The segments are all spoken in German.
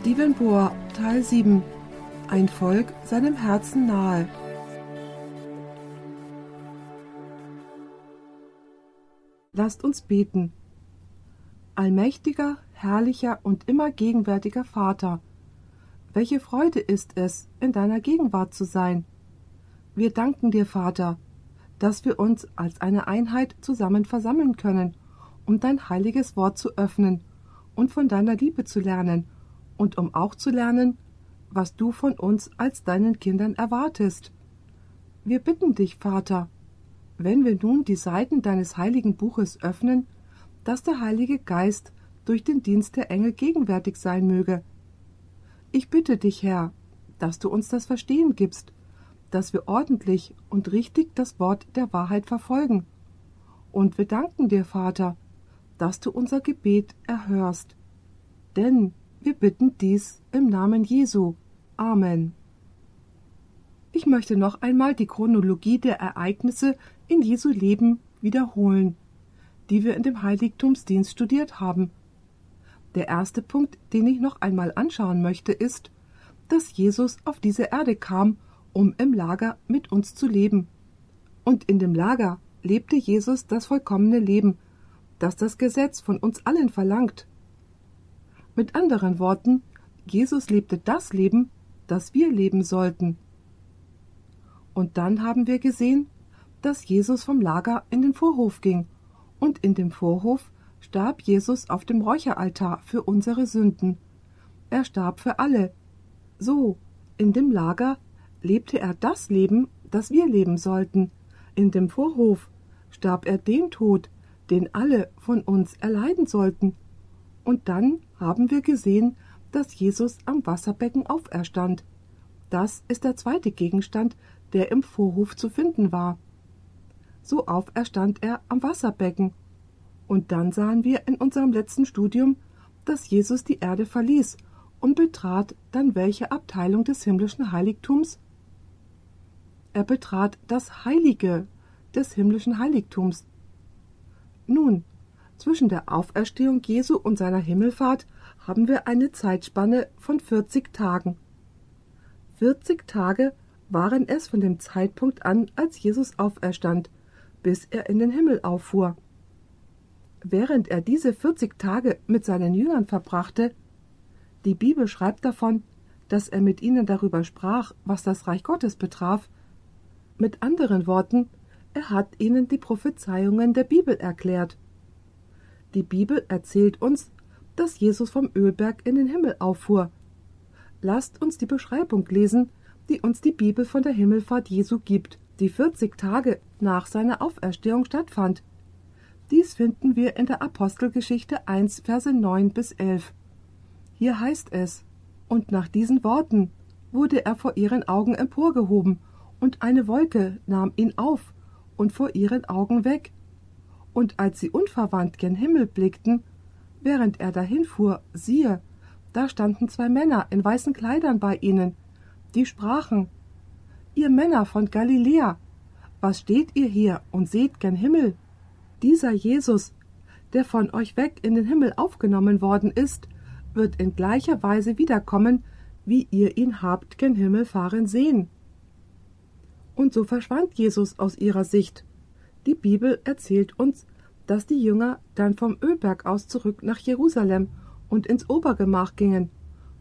Stephen Bohr, Teil 7 Ein Volk seinem Herzen nahe. Lasst uns beten. Allmächtiger, herrlicher und immer gegenwärtiger Vater, welche Freude ist es, in deiner Gegenwart zu sein. Wir danken dir, Vater, dass wir uns als eine Einheit zusammen versammeln können, um dein heiliges Wort zu öffnen und von deiner Liebe zu lernen und um auch zu lernen, was du von uns als deinen Kindern erwartest. Wir bitten dich, Vater, wenn wir nun die Seiten deines heiligen Buches öffnen, dass der Heilige Geist durch den Dienst der Engel gegenwärtig sein möge. Ich bitte dich, Herr, dass du uns das Verstehen gibst, dass wir ordentlich und richtig das Wort der Wahrheit verfolgen. Und wir danken dir, Vater, dass du unser Gebet erhörst. Denn wir bitten dies im Namen Jesu. Amen. Ich möchte noch einmal die Chronologie der Ereignisse in Jesu Leben wiederholen, die wir in dem Heiligtumsdienst studiert haben. Der erste Punkt, den ich noch einmal anschauen möchte, ist, dass Jesus auf diese Erde kam, um im Lager mit uns zu leben. Und in dem Lager lebte Jesus das vollkommene Leben, das das Gesetz von uns allen verlangt. Mit anderen Worten, Jesus lebte das Leben, das wir leben sollten. Und dann haben wir gesehen, dass Jesus vom Lager in den Vorhof ging, und in dem Vorhof starb Jesus auf dem Räucheraltar für unsere Sünden. Er starb für alle. So, in dem Lager lebte er das Leben, das wir leben sollten. In dem Vorhof starb er den Tod, den alle von uns erleiden sollten. Und dann haben wir gesehen, dass Jesus am Wasserbecken auferstand. Das ist der zweite Gegenstand, der im Vorhof zu finden war. So auferstand er am Wasserbecken. Und dann sahen wir in unserem letzten Studium, dass Jesus die Erde verließ und betrat dann welche Abteilung des himmlischen Heiligtums? Er betrat das Heilige des himmlischen Heiligtums. Nun, zwischen der Auferstehung Jesu und seiner Himmelfahrt haben wir eine Zeitspanne von 40 Tagen. 40 Tage waren es von dem Zeitpunkt an, als Jesus auferstand, bis er in den Himmel auffuhr. Während er diese 40 Tage mit seinen Jüngern verbrachte, die Bibel schreibt davon, dass er mit ihnen darüber sprach, was das Reich Gottes betraf. Mit anderen Worten, er hat ihnen die Prophezeiungen der Bibel erklärt. Die Bibel erzählt uns, dass Jesus vom Ölberg in den Himmel auffuhr. Lasst uns die Beschreibung lesen, die uns die Bibel von der Himmelfahrt Jesu gibt, die 40 Tage nach seiner Auferstehung stattfand. Dies finden wir in der Apostelgeschichte 1, Verse 9 bis 11. Hier heißt es: Und nach diesen Worten wurde er vor ihren Augen emporgehoben, und eine Wolke nahm ihn auf und vor ihren Augen weg und als sie unverwandt gen Himmel blickten, während er dahinfuhr, siehe, da standen zwei Männer in weißen Kleidern bei ihnen, die sprachen Ihr Männer von Galiläa, was steht ihr hier und seht gen Himmel? Dieser Jesus, der von euch weg in den Himmel aufgenommen worden ist, wird in gleicher Weise wiederkommen, wie ihr ihn habt gen Himmel fahren sehen. Und so verschwand Jesus aus ihrer Sicht, die Bibel erzählt uns, dass die Jünger dann vom Ölberg aus zurück nach Jerusalem und ins Obergemach gingen,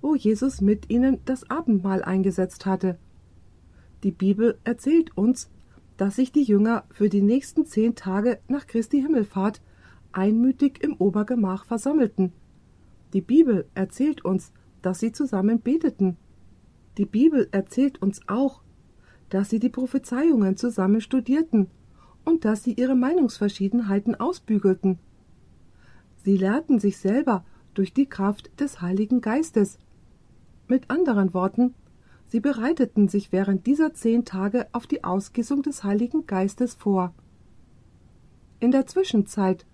wo Jesus mit ihnen das Abendmahl eingesetzt hatte. Die Bibel erzählt uns, dass sich die Jünger für die nächsten zehn Tage nach Christi Himmelfahrt einmütig im Obergemach versammelten. Die Bibel erzählt uns, dass sie zusammen beteten. Die Bibel erzählt uns auch, dass sie die Prophezeiungen zusammen studierten und dass sie ihre Meinungsverschiedenheiten ausbügelten. Sie lehrten sich selber durch die Kraft des Heiligen Geistes. Mit anderen Worten, sie bereiteten sich während dieser zehn Tage auf die Ausgießung des Heiligen Geistes vor. In der Zwischenzeit,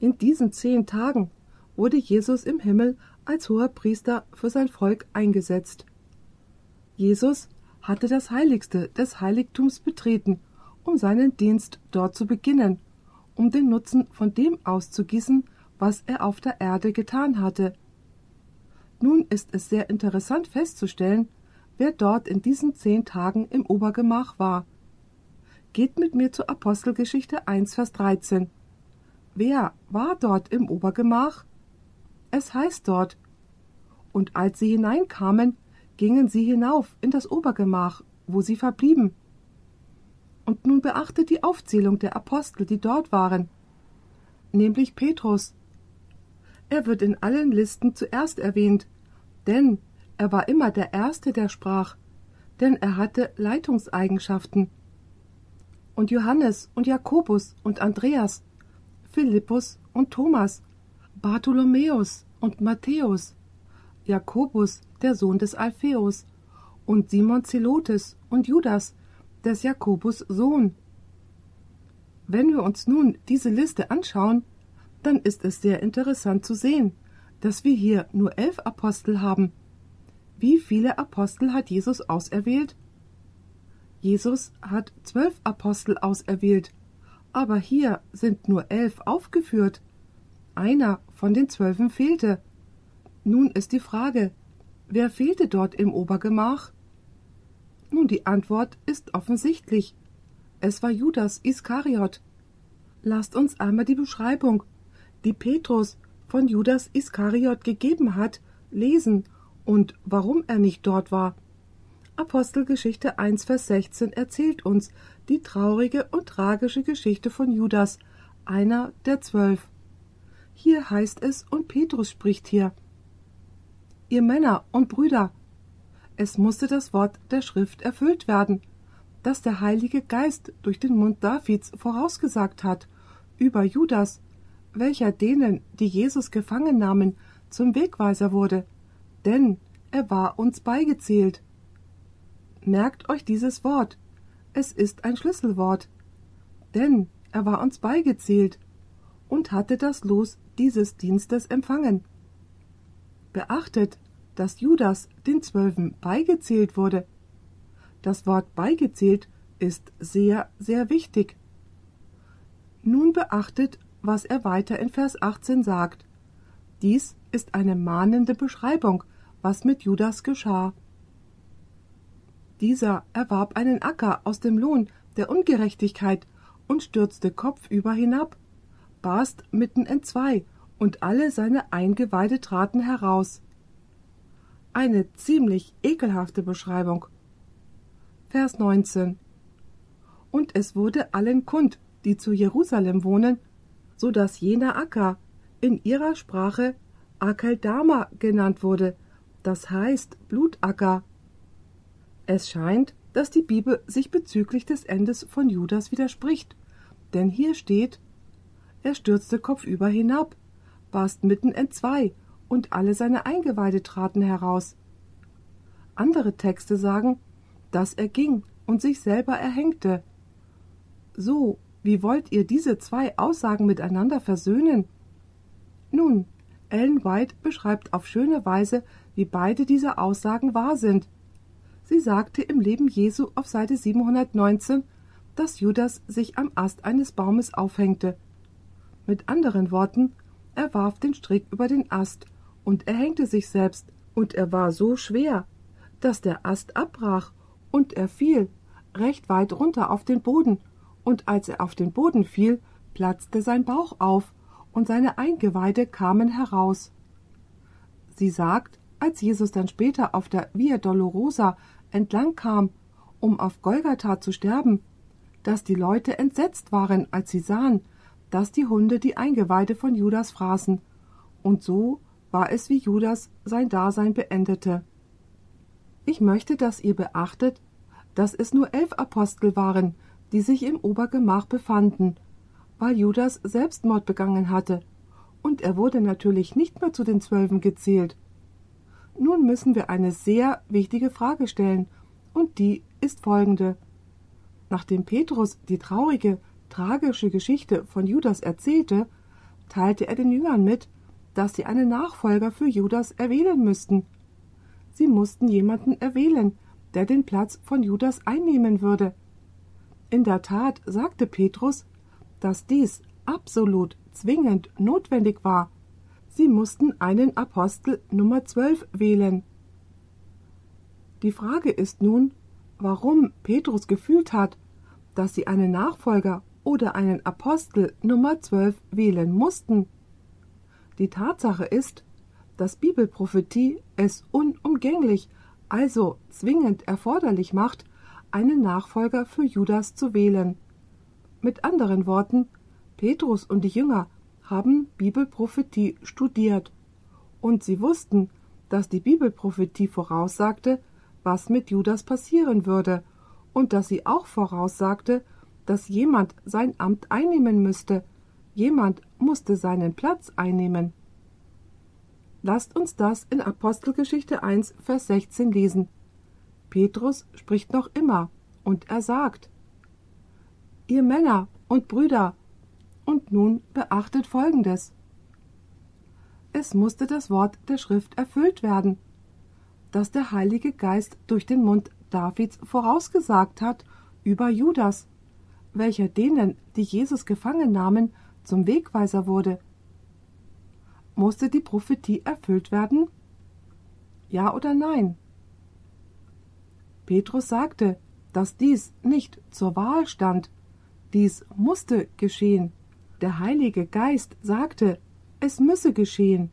in diesen zehn Tagen, wurde Jesus im Himmel als hoher Priester für sein Volk eingesetzt. Jesus hatte das Heiligste des Heiligtums betreten um seinen Dienst dort zu beginnen, um den Nutzen von dem auszugießen, was er auf der Erde getan hatte. Nun ist es sehr interessant festzustellen, wer dort in diesen zehn Tagen im Obergemach war. Geht mit mir zur Apostelgeschichte 1, Vers 13. Wer war dort im Obergemach? Es heißt dort, und als sie hineinkamen, gingen sie hinauf in das Obergemach, wo sie verblieben. Und nun beachtet die Aufzählung der Apostel, die dort waren, nämlich Petrus. Er wird in allen Listen zuerst erwähnt, denn er war immer der Erste, der sprach, denn er hatte Leitungseigenschaften. Und Johannes und Jakobus und Andreas, Philippus und Thomas, Bartholomäus und Matthäus, Jakobus, der Sohn des Alpheus, und Simon Zelotes und Judas, des Jakobus Sohn. Wenn wir uns nun diese Liste anschauen, dann ist es sehr interessant zu sehen, dass wir hier nur elf Apostel haben. Wie viele Apostel hat Jesus auserwählt? Jesus hat zwölf Apostel auserwählt, aber hier sind nur elf aufgeführt. Einer von den Zwölfen fehlte. Nun ist die Frage, wer fehlte dort im Obergemach? Nun, die Antwort ist offensichtlich. Es war Judas Iskariot. Lasst uns einmal die Beschreibung, die Petrus von Judas Iskariot gegeben hat, lesen und warum er nicht dort war. Apostelgeschichte 1, Vers 16 erzählt uns die traurige und tragische Geschichte von Judas, einer der zwölf. Hier heißt es, und Petrus spricht hier. Ihr Männer und Brüder, es musste das Wort der Schrift erfüllt werden, das der Heilige Geist durch den Mund Davids vorausgesagt hat, über Judas, welcher denen, die Jesus gefangen nahmen, zum Wegweiser wurde, denn er war uns beigezählt. Merkt euch dieses Wort. Es ist ein Schlüsselwort. Denn er war uns beigezählt und hatte das Los dieses Dienstes empfangen. Beachtet, dass Judas den Zwölfen beigezählt wurde. Das Wort beigezählt ist sehr, sehr wichtig. Nun beachtet, was er weiter in Vers 18 sagt. Dies ist eine mahnende Beschreibung, was mit Judas geschah. Dieser erwarb einen Acker aus dem Lohn der Ungerechtigkeit und stürzte kopfüber hinab, barst mitten entzwei, und alle seine Eingeweide traten heraus. Eine ziemlich ekelhafte Beschreibung. Vers 19 Und es wurde allen kund, die zu Jerusalem wohnen, so dass jener Acker in ihrer Sprache Akeldama genannt wurde, das heißt Blutacker. Es scheint, dass die Bibel sich bezüglich des Endes von Judas widerspricht, denn hier steht, er stürzte kopfüber hinab, barst mitten entzwei, und alle seine Eingeweide traten heraus. Andere Texte sagen, dass er ging und sich selber erhängte. So, wie wollt ihr diese zwei Aussagen miteinander versöhnen? Nun, Ellen White beschreibt auf schöne Weise, wie beide diese Aussagen wahr sind. Sie sagte im Leben Jesu auf Seite 719, dass Judas sich am Ast eines Baumes aufhängte. Mit anderen Worten, er warf den Strick über den Ast und er hängte sich selbst, und er war so schwer, dass der Ast abbrach und er fiel recht weit runter auf den Boden, und als er auf den Boden fiel, platzte sein Bauch auf und seine Eingeweide kamen heraus. Sie sagt, als Jesus dann später auf der Via Dolorosa entlang kam, um auf Golgatha zu sterben, dass die Leute entsetzt waren, als sie sahen, dass die Hunde die Eingeweide von Judas fraßen, und so war es, wie Judas sein Dasein beendete. Ich möchte, dass ihr beachtet, dass es nur elf Apostel waren, die sich im Obergemach befanden, weil Judas Selbstmord begangen hatte, und er wurde natürlich nicht mehr zu den Zwölfen gezählt. Nun müssen wir eine sehr wichtige Frage stellen, und die ist folgende. Nachdem Petrus die traurige, tragische Geschichte von Judas erzählte, teilte er den Jüngern mit, dass sie einen Nachfolger für Judas erwählen müssten. Sie mussten jemanden erwählen, der den Platz von Judas einnehmen würde. In der Tat sagte Petrus, dass dies absolut zwingend notwendig war. Sie mussten einen Apostel Nummer 12 wählen. Die Frage ist nun, warum Petrus gefühlt hat, dass sie einen Nachfolger oder einen Apostel Nummer 12 wählen mussten. Die Tatsache ist, dass Bibelprophetie es unumgänglich, also zwingend erforderlich macht, einen Nachfolger für Judas zu wählen. Mit anderen Worten, Petrus und die Jünger haben Bibelprophetie studiert und sie wussten, dass die Bibelprophetie voraussagte, was mit Judas passieren würde und dass sie auch voraussagte, dass jemand sein Amt einnehmen müsste, jemand musste seinen Platz einnehmen. Lasst uns das in Apostelgeschichte 1, Vers 16 lesen. Petrus spricht noch immer und er sagt, Ihr Männer und Brüder, und nun beachtet Folgendes. Es musste das Wort der Schrift erfüllt werden, das der Heilige Geist durch den Mund Davids vorausgesagt hat über Judas, welcher denen, die Jesus gefangen nahmen, zum Wegweiser wurde. Musste die Prophetie erfüllt werden? Ja oder nein? Petrus sagte, dass dies nicht zur Wahl stand, dies musste geschehen. Der Heilige Geist sagte, es müsse geschehen.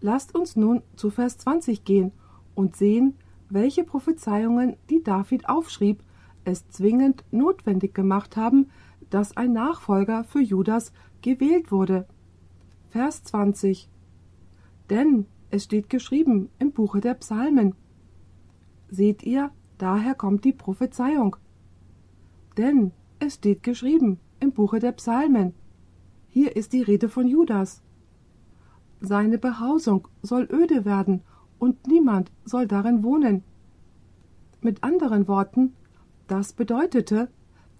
Lasst uns nun zu Vers 20 gehen und sehen, welche Prophezeiungen, die David aufschrieb, es zwingend notwendig gemacht haben, dass ein Nachfolger für Judas gewählt wurde. Vers 20 Denn es steht geschrieben im Buche der Psalmen. Seht ihr, daher kommt die Prophezeiung. Denn es steht geschrieben im Buche der Psalmen. Hier ist die Rede von Judas. Seine Behausung soll öde werden und niemand soll darin wohnen. Mit anderen Worten, das bedeutete,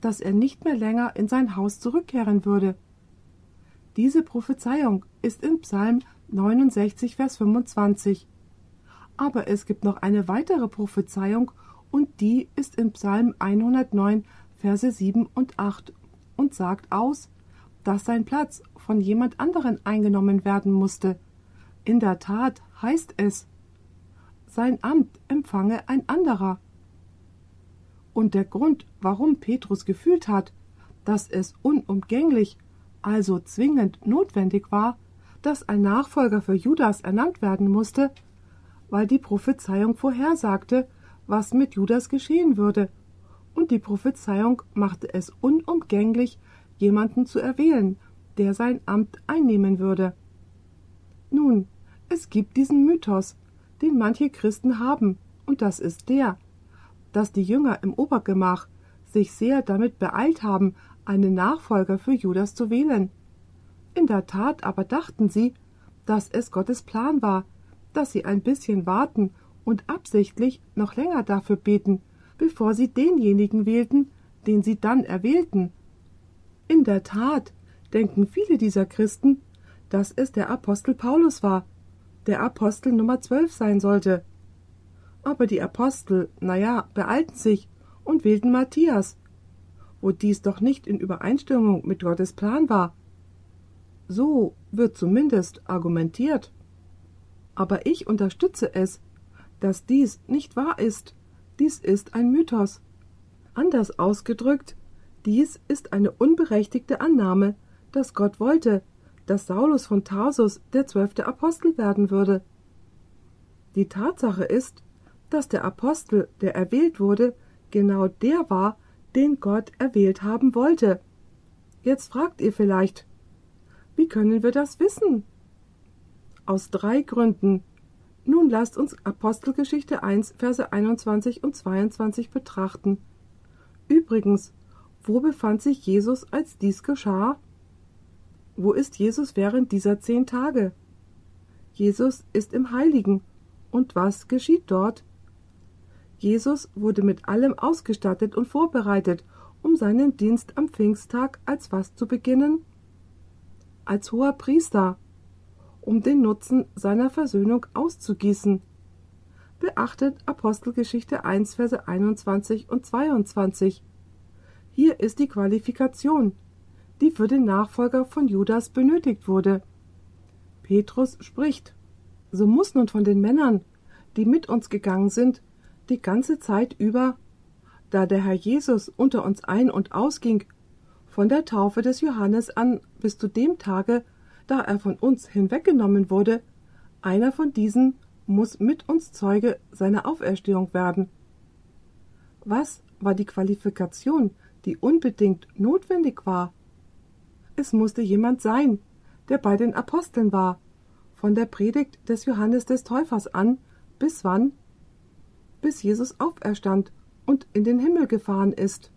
dass er nicht mehr länger in sein Haus zurückkehren würde. Diese Prophezeiung ist in Psalm 69, Vers 25. Aber es gibt noch eine weitere Prophezeiung und die ist in Psalm 109, Verse 7 und 8 und sagt aus, dass sein Platz von jemand anderen eingenommen werden musste. In der Tat heißt es, sein Amt empfange ein anderer. Und der Grund, warum Petrus gefühlt hat, dass es unumgänglich, also zwingend notwendig war, dass ein Nachfolger für Judas ernannt werden musste, weil die Prophezeiung vorhersagte, was mit Judas geschehen würde, und die Prophezeiung machte es unumgänglich, jemanden zu erwählen, der sein Amt einnehmen würde. Nun, es gibt diesen Mythos, den manche Christen haben, und das ist der, dass die Jünger im Obergemach sich sehr damit beeilt haben, einen Nachfolger für Judas zu wählen. In der Tat aber dachten sie, dass es Gottes Plan war, dass sie ein bisschen warten und absichtlich noch länger dafür beten, bevor sie denjenigen wählten, den sie dann erwählten. In der Tat denken viele dieser Christen, dass es der Apostel Paulus war, der Apostel Nummer zwölf sein sollte. Aber die Apostel, na ja, beeilten sich und wählten Matthias, wo dies doch nicht in Übereinstimmung mit Gottes Plan war. So wird zumindest argumentiert. Aber ich unterstütze es, dass dies nicht wahr ist. Dies ist ein Mythos. Anders ausgedrückt, dies ist eine unberechtigte Annahme, dass Gott wollte, dass Saulus von Tarsus der zwölfte Apostel werden würde. Die Tatsache ist, dass der Apostel, der erwählt wurde, genau der war, den Gott erwählt haben wollte. Jetzt fragt ihr vielleicht, wie können wir das wissen? Aus drei Gründen. Nun lasst uns Apostelgeschichte 1, Verse 21 und 22 betrachten. Übrigens, wo befand sich Jesus, als dies geschah? Wo ist Jesus während dieser zehn Tage? Jesus ist im Heiligen. Und was geschieht dort? Jesus wurde mit allem ausgestattet und vorbereitet, um seinen Dienst am Pfingsttag als was zu beginnen? Als hoher Priester, um den Nutzen seiner Versöhnung auszugießen. Beachtet Apostelgeschichte 1, Verse 21 und 22. Hier ist die Qualifikation, die für den Nachfolger von Judas benötigt wurde. Petrus spricht. So muss nun von den Männern, die mit uns gegangen sind, die ganze Zeit über, da der Herr Jesus unter uns ein und ausging, von der Taufe des Johannes an bis zu dem Tage, da er von uns hinweggenommen wurde, einer von diesen muss mit uns Zeuge seiner Auferstehung werden. Was war die Qualifikation, die unbedingt notwendig war? Es musste jemand sein, der bei den Aposteln war, von der Predigt des Johannes des Täufers an, bis wann? Bis Jesus auferstand und in den Himmel gefahren ist.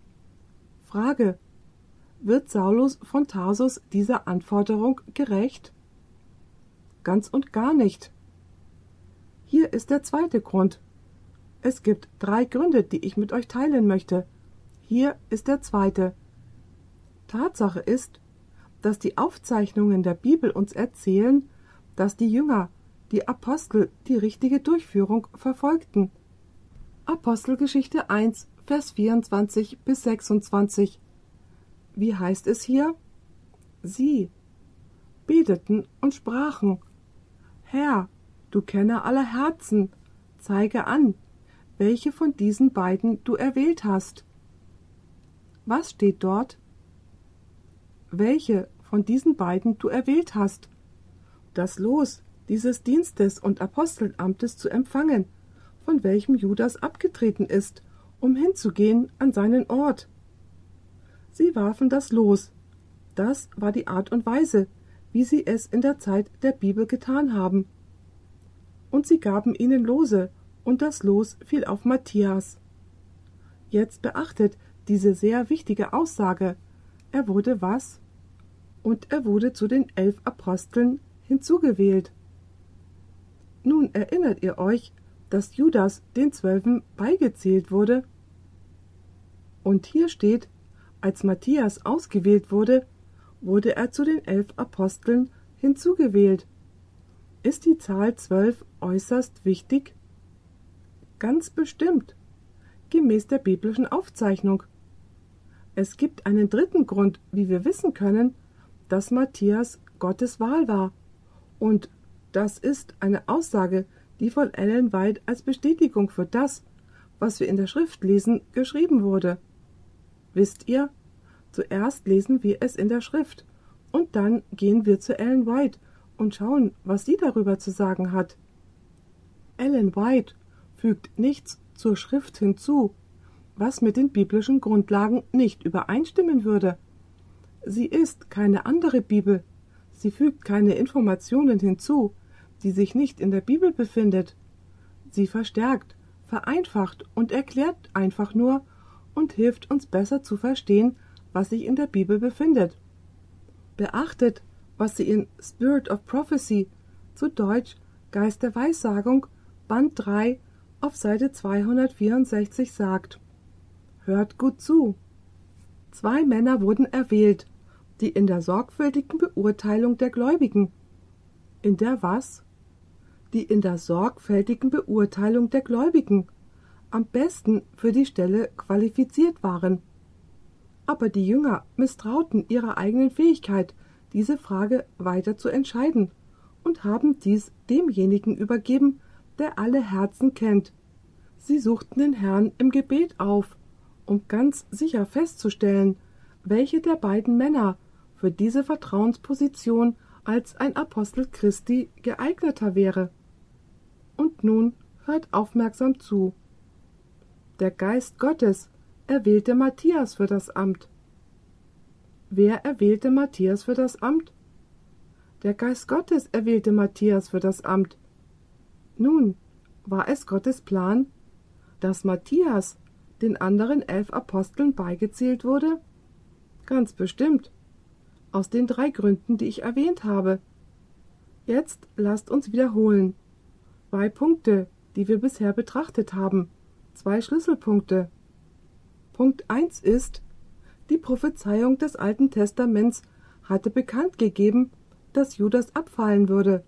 Frage. Wird Saulus von Tarsus dieser Anforderung gerecht? Ganz und gar nicht. Hier ist der zweite Grund. Es gibt drei Gründe, die ich mit euch teilen möchte. Hier ist der zweite. Tatsache ist, dass die Aufzeichnungen der Bibel uns erzählen, dass die Jünger, die Apostel, die richtige Durchführung verfolgten. Apostelgeschichte 1, Vers 24 bis 26. Wie heißt es hier? Sie beteten und sprachen: Herr, du Kenner aller Herzen, zeige an, welche von diesen beiden du erwählt hast. Was steht dort? Welche von diesen beiden du erwählt hast, das Los dieses Dienstes und Apostelamtes zu empfangen, von welchem Judas abgetreten ist, um hinzugehen an seinen Ort. Sie warfen das Los. Das war die Art und Weise, wie sie es in der Zeit der Bibel getan haben. Und sie gaben ihnen Lose, und das Los fiel auf Matthias. Jetzt beachtet diese sehr wichtige Aussage. Er wurde was? Und er wurde zu den elf Aposteln hinzugewählt. Nun erinnert ihr euch, dass Judas den Zwölfen beigezählt wurde? Und hier steht, als Matthias ausgewählt wurde, wurde er zu den elf Aposteln hinzugewählt. Ist die Zahl zwölf äußerst wichtig? Ganz bestimmt, gemäß der biblischen Aufzeichnung. Es gibt einen dritten Grund, wie wir wissen können, dass Matthias Gottes Wahl war. Und das ist eine Aussage, die von Ellen White als Bestätigung für das, was wir in der Schrift lesen, geschrieben wurde. Wisst ihr, zuerst lesen wir es in der Schrift, und dann gehen wir zu Ellen White und schauen, was sie darüber zu sagen hat. Ellen White fügt nichts zur Schrift hinzu, was mit den biblischen Grundlagen nicht übereinstimmen würde. Sie ist keine andere Bibel, sie fügt keine Informationen hinzu, die sich nicht in der Bibel befindet. Sie verstärkt, vereinfacht und erklärt einfach nur und hilft uns besser zu verstehen, was sich in der Bibel befindet. Beachtet, was sie in Spirit of Prophecy, zu Deutsch Geist der Weissagung, Band 3 auf Seite 264 sagt. Hört gut zu. Zwei Männer wurden erwählt, die in der sorgfältigen Beurteilung der Gläubigen. In der was? Die in der sorgfältigen Beurteilung der Gläubigen am besten für die Stelle qualifiziert waren. Aber die Jünger misstrauten ihrer eigenen Fähigkeit, diese Frage weiter zu entscheiden, und haben dies demjenigen übergeben, der alle Herzen kennt. Sie suchten den Herrn im Gebet auf, um ganz sicher festzustellen, welche der beiden Männer für diese Vertrauensposition als ein Apostel Christi geeigneter wäre. Und nun hört aufmerksam zu. Der Geist Gottes erwählte Matthias für das Amt. Wer erwählte Matthias für das Amt? Der Geist Gottes erwählte Matthias für das Amt. Nun, war es Gottes Plan, dass Matthias den anderen elf Aposteln beigezählt wurde? Ganz bestimmt aus den drei Gründen, die ich erwähnt habe. Jetzt lasst uns wiederholen. Zwei Punkte, die wir bisher betrachtet haben. Zwei Schlüsselpunkte. Punkt 1 ist, die Prophezeiung des Alten Testaments hatte bekannt gegeben, dass Judas abfallen würde.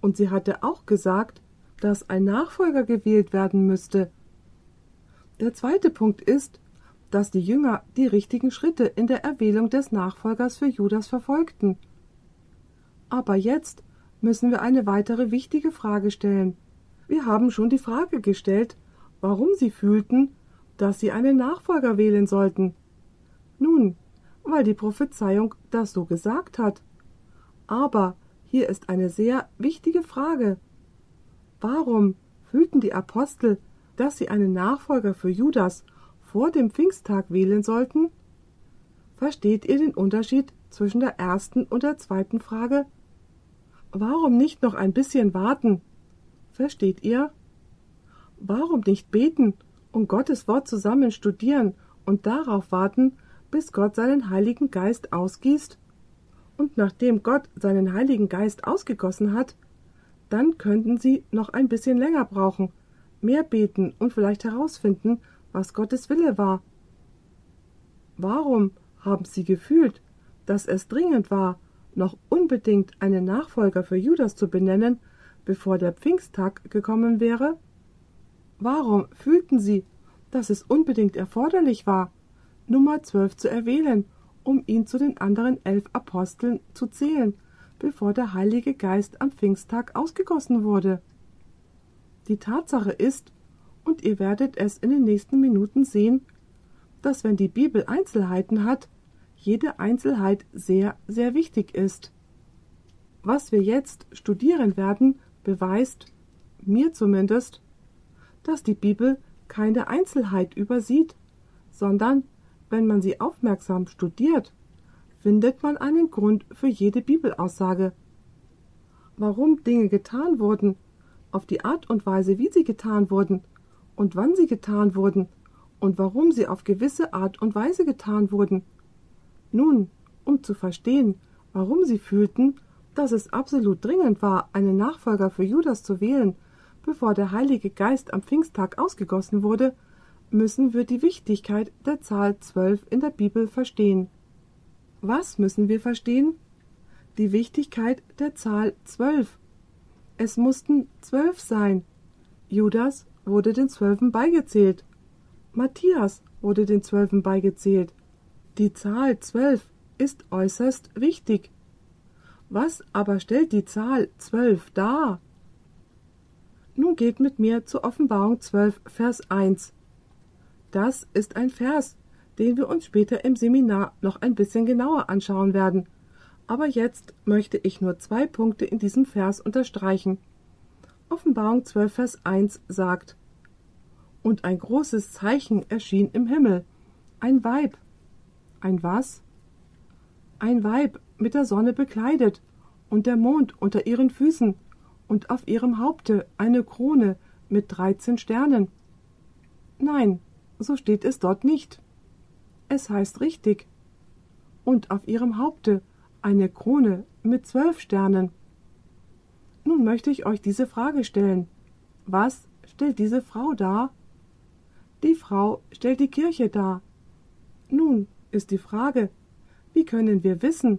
Und sie hatte auch gesagt, dass ein Nachfolger gewählt werden müsste. Der zweite Punkt ist, dass die Jünger die richtigen Schritte in der Erwählung des Nachfolgers für Judas verfolgten. Aber jetzt müssen wir eine weitere wichtige Frage stellen. Wir haben schon die Frage gestellt, warum sie fühlten, dass sie einen Nachfolger wählen sollten. Nun, weil die Prophezeiung das so gesagt hat. Aber hier ist eine sehr wichtige Frage. Warum fühlten die Apostel, dass sie einen Nachfolger für Judas vor dem Pfingsttag wählen sollten? Versteht ihr den Unterschied zwischen der ersten und der zweiten Frage? Warum nicht noch ein bisschen warten? Versteht ihr? Warum nicht beten und Gottes Wort zusammen studieren und darauf warten, bis Gott seinen Heiligen Geist ausgießt? Und nachdem Gott seinen Heiligen Geist ausgegossen hat, dann könnten sie noch ein bisschen länger brauchen, mehr beten und vielleicht herausfinden, was Gottes Wille war. Warum haben sie gefühlt, dass es dringend war, noch unbedingt einen Nachfolger für Judas zu benennen, bevor der Pfingsttag gekommen wäre? Warum fühlten sie, dass es unbedingt erforderlich war, Nummer zwölf zu erwählen, um ihn zu den anderen elf Aposteln zu zählen, bevor der Heilige Geist am Pfingsttag ausgegossen wurde? Die Tatsache ist, und ihr werdet es in den nächsten Minuten sehen, dass wenn die Bibel Einzelheiten hat, jede Einzelheit sehr, sehr wichtig ist. Was wir jetzt studieren werden, beweist, mir zumindest, dass die Bibel keine Einzelheit übersieht, sondern, wenn man sie aufmerksam studiert, findet man einen Grund für jede Bibelaussage. Warum Dinge getan wurden, auf die Art und Weise, wie sie getan wurden und wann sie getan wurden und warum sie auf gewisse Art und Weise getan wurden. Nun, um zu verstehen, warum sie fühlten, dass es absolut dringend war, einen Nachfolger für Judas zu wählen, bevor der Heilige Geist am Pfingsttag ausgegossen wurde, müssen wir die Wichtigkeit der Zahl zwölf in der Bibel verstehen. Was müssen wir verstehen? Die Wichtigkeit der Zahl zwölf. Es mussten zwölf sein. Judas wurde den Zwölfen beigezählt. Matthias wurde den Zwölfen beigezählt. Die Zahl zwölf ist äußerst wichtig. Was aber stellt die Zahl zwölf dar? Nun geht mit mir zur Offenbarung 12, Vers 1. Das ist ein Vers, den wir uns später im Seminar noch ein bisschen genauer anschauen werden. Aber jetzt möchte ich nur zwei Punkte in diesem Vers unterstreichen. Offenbarung 12, Vers 1 sagt, Und ein großes Zeichen erschien im Himmel, ein Weib. Ein was? Ein Weib mit der Sonne bekleidet und der Mond unter ihren Füßen und auf ihrem Haupte eine Krone mit dreizehn Sternen. Nein, so steht es dort nicht. Es heißt richtig. Und auf ihrem Haupte eine Krone mit zwölf Sternen. Nun möchte ich euch diese Frage stellen. Was stellt diese Frau dar? Die Frau stellt die Kirche dar. Nun ist die Frage, wie können wir wissen,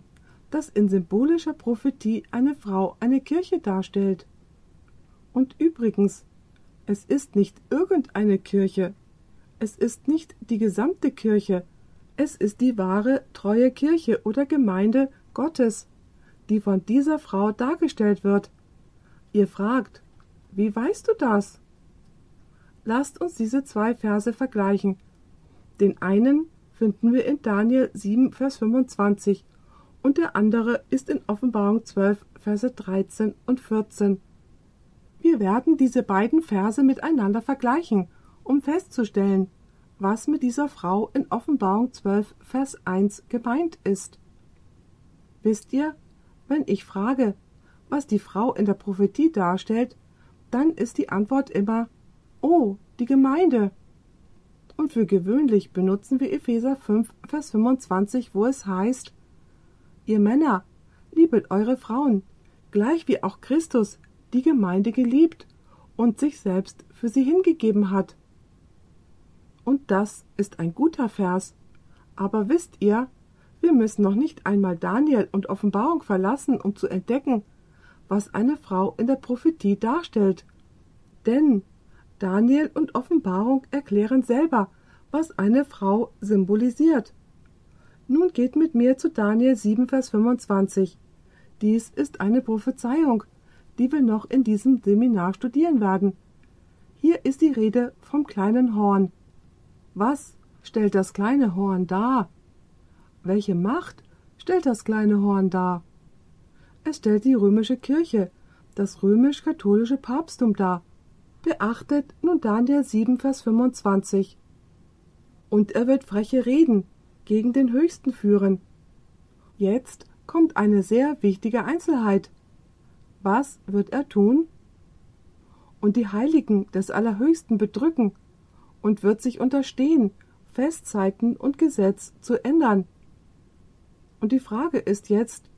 dass in symbolischer Prophetie eine Frau eine Kirche darstellt. Und übrigens, es ist nicht irgendeine Kirche, es ist nicht die gesamte Kirche, es ist die wahre, treue Kirche oder Gemeinde Gottes, die von dieser Frau dargestellt wird. Ihr fragt, wie weißt du das? Lasst uns diese zwei Verse vergleichen. Den einen finden wir in Daniel 7, Vers 25 und der andere ist in Offenbarung 12, Verse 13 und 14. Wir werden diese beiden Verse miteinander vergleichen, um festzustellen, was mit dieser Frau in Offenbarung 12, Vers 1 gemeint ist. Wisst ihr, wenn ich frage, was die Frau in der Prophetie darstellt, dann ist die Antwort immer Oh, die Gemeinde. Und für gewöhnlich benutzen wir Epheser 5, Vers 25, wo es heißt Ihr Männer, liebet eure Frauen, gleich wie auch Christus die Gemeinde geliebt und sich selbst für sie hingegeben hat. Und das ist ein guter Vers. Aber wisst ihr, wir müssen noch nicht einmal Daniel und Offenbarung verlassen, um zu entdecken, was eine Frau in der Prophetie darstellt. Denn Daniel und Offenbarung erklären selber, was eine Frau symbolisiert. Nun geht mit mir zu Daniel 7, Vers 25. Dies ist eine Prophezeiung, die wir noch in diesem Seminar studieren werden. Hier ist die Rede vom kleinen Horn. Was stellt das kleine Horn dar? Welche Macht stellt das kleine Horn dar? Es stellt die römische Kirche, das römisch-katholische Papsttum dar. Beachtet nun Daniel 7, Vers 25. Und er wird freche Reden gegen den Höchsten führen. Jetzt kommt eine sehr wichtige Einzelheit. Was wird er tun? Und die Heiligen des Allerhöchsten bedrücken und wird sich unterstehen, Festzeiten und Gesetz zu ändern. Und die Frage ist jetzt,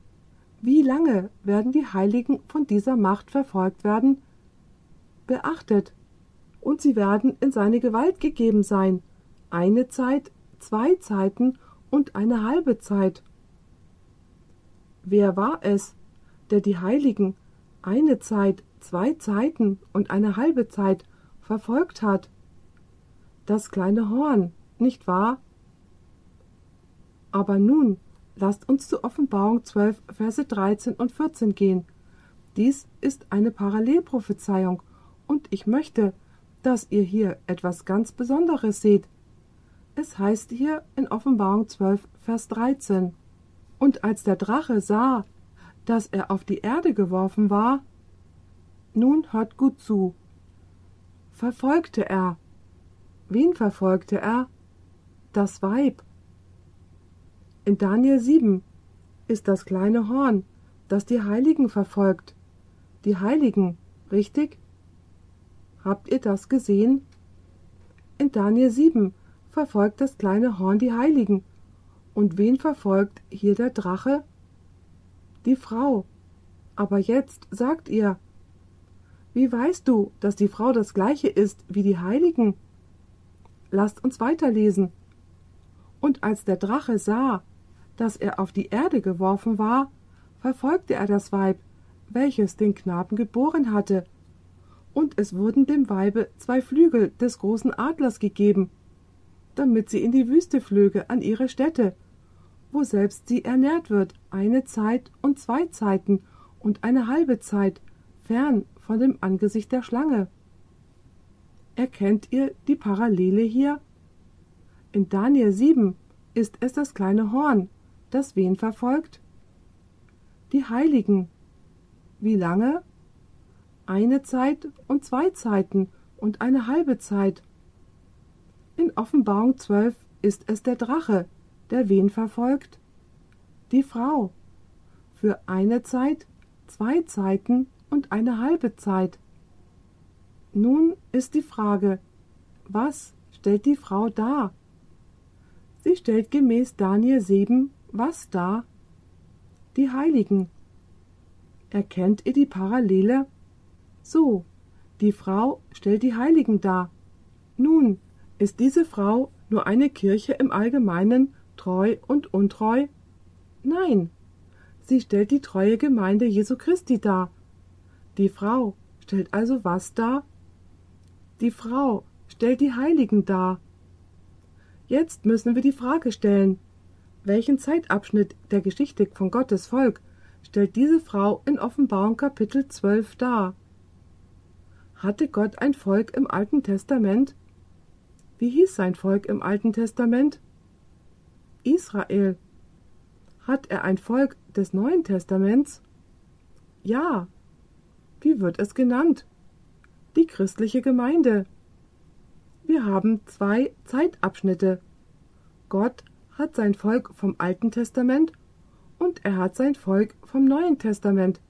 wie lange werden die Heiligen von dieser Macht verfolgt werden? Beachtet, und sie werden in seine Gewalt gegeben sein, eine Zeit, zwei Zeiten und eine halbe Zeit. Wer war es, der die Heiligen eine Zeit, zwei Zeiten und eine halbe Zeit verfolgt hat? Das kleine Horn, nicht wahr? Aber nun lasst uns zu Offenbarung 12, Verse 13 und 14 gehen. Dies ist eine Parallelprophezeiung, und ich möchte, dass ihr hier etwas ganz Besonderes seht. Es heißt hier in Offenbarung 12, Vers 13. Und als der Drache sah, dass er auf die Erde geworfen war, nun hört gut zu, verfolgte er. Wen verfolgte er? Das Weib, in Daniel 7 ist das kleine Horn, das die Heiligen verfolgt. Die Heiligen, richtig? Habt ihr das gesehen? In Daniel 7 verfolgt das kleine Horn die Heiligen. Und wen verfolgt hier der Drache? Die Frau. Aber jetzt sagt ihr, wie weißt du, dass die Frau das gleiche ist wie die Heiligen? Lasst uns weiterlesen. Und als der Drache sah, dass er auf die Erde geworfen war, verfolgte er das Weib, welches den Knaben geboren hatte. Und es wurden dem Weibe zwei Flügel des großen Adlers gegeben, damit sie in die Wüste flöge an ihre Stätte, wo selbst sie ernährt wird, eine Zeit und zwei Zeiten und eine halbe Zeit, fern von dem Angesicht der Schlange. Erkennt ihr die Parallele hier? In Daniel 7 ist es das kleine Horn, das wen verfolgt? Die Heiligen. Wie lange? Eine Zeit und zwei Zeiten und eine halbe Zeit. In Offenbarung 12 ist es der Drache, der wen verfolgt? Die Frau. Für eine Zeit, zwei Zeiten und eine halbe Zeit. Nun ist die Frage, was stellt die Frau dar? Sie stellt gemäß Daniel 7 was da? Die Heiligen. Erkennt ihr die Parallele? So, die Frau stellt die Heiligen dar. Nun, ist diese Frau nur eine Kirche im Allgemeinen treu und untreu? Nein, sie stellt die treue Gemeinde Jesu Christi dar. Die Frau stellt also was dar? Die Frau stellt die Heiligen dar. Jetzt müssen wir die Frage stellen, welchen Zeitabschnitt der Geschichte von Gottes Volk stellt diese Frau in Offenbarung Kapitel 12 dar? Hatte Gott ein Volk im Alten Testament? Wie hieß sein Volk im Alten Testament? Israel. Hat er ein Volk des Neuen Testaments? Ja. Wie wird es genannt? Die christliche Gemeinde. Wir haben zwei Zeitabschnitte. Gott hat sein Volk vom Alten Testament und er hat sein Volk vom Neuen Testament.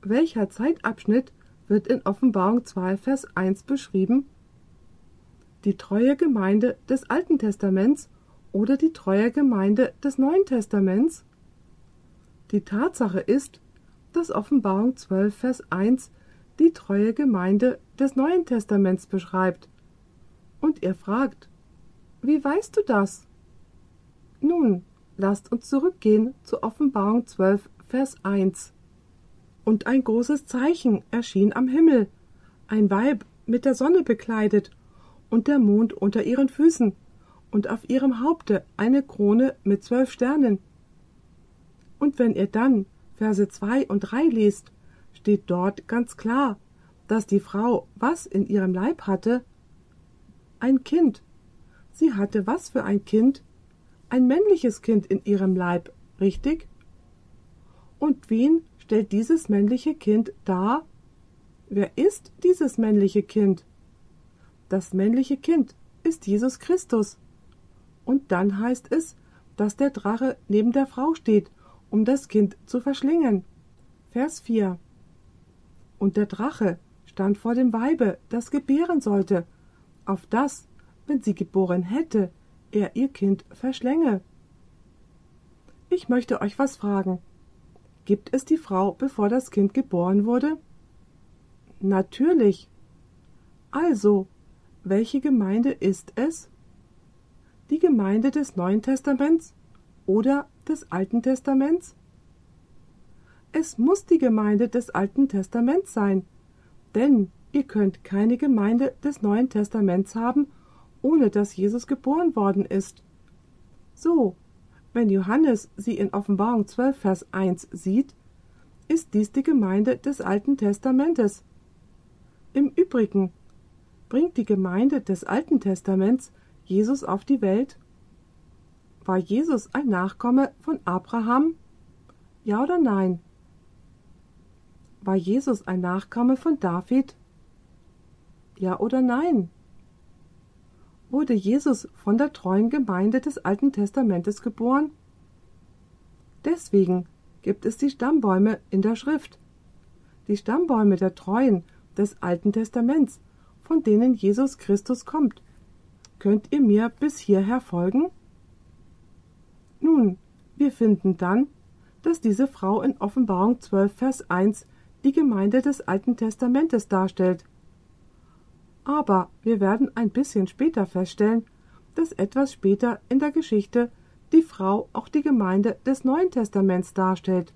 Welcher Zeitabschnitt wird in Offenbarung 2, Vers 1 beschrieben? Die treue Gemeinde des Alten Testaments oder die treue Gemeinde des Neuen Testaments? Die Tatsache ist, dass Offenbarung 12, Vers 1 die treue Gemeinde des Neuen Testaments beschreibt. Und ihr fragt, wie weißt du das? Nun, lasst uns zurückgehen zu Offenbarung 12, Vers 1. Und ein großes Zeichen erschien am Himmel, ein Weib mit der Sonne bekleidet und der Mond unter ihren Füßen und auf ihrem Haupte eine Krone mit zwölf Sternen. Und wenn ihr dann Verse 2 und 3 liest, steht dort ganz klar, dass die Frau was in ihrem Leib hatte? Ein Kind. Sie hatte was für ein Kind? Ein männliches Kind in ihrem Leib, richtig? Und wen stellt dieses männliche Kind dar? Wer ist dieses männliche Kind? Das männliche Kind ist Jesus Christus. Und dann heißt es, dass der Drache neben der Frau steht, um das Kind zu verschlingen. Vers 4. Und der Drache stand vor dem Weibe, das gebären sollte, auf das, wenn sie geboren hätte, er ihr Kind verschlänge. Ich möchte euch was fragen. Gibt es die Frau, bevor das Kind geboren wurde? Natürlich. Also, welche Gemeinde ist es? Die Gemeinde des Neuen Testaments oder des Alten Testaments? Es muss die Gemeinde des Alten Testaments sein, denn ihr könnt keine Gemeinde des Neuen Testaments haben, ohne dass Jesus geboren worden ist. So, wenn Johannes sie in Offenbarung 12, Vers 1 sieht, ist dies die Gemeinde des Alten Testamentes. Im Übrigen bringt die Gemeinde des Alten Testaments Jesus auf die Welt? War Jesus ein Nachkomme von Abraham? Ja oder nein? War Jesus ein Nachkomme von David? Ja oder nein? Wurde Jesus von der treuen Gemeinde des Alten Testamentes geboren? Deswegen gibt es die Stammbäume in der Schrift. Die Stammbäume der Treuen des Alten Testaments, von denen Jesus Christus kommt. Könnt ihr mir bis hierher folgen? Nun, wir finden dann, dass diese Frau in Offenbarung 12, Vers 1 die Gemeinde des Alten Testamentes darstellt – aber wir werden ein bisschen später feststellen, dass etwas später in der Geschichte die Frau auch die Gemeinde des Neuen Testaments darstellt.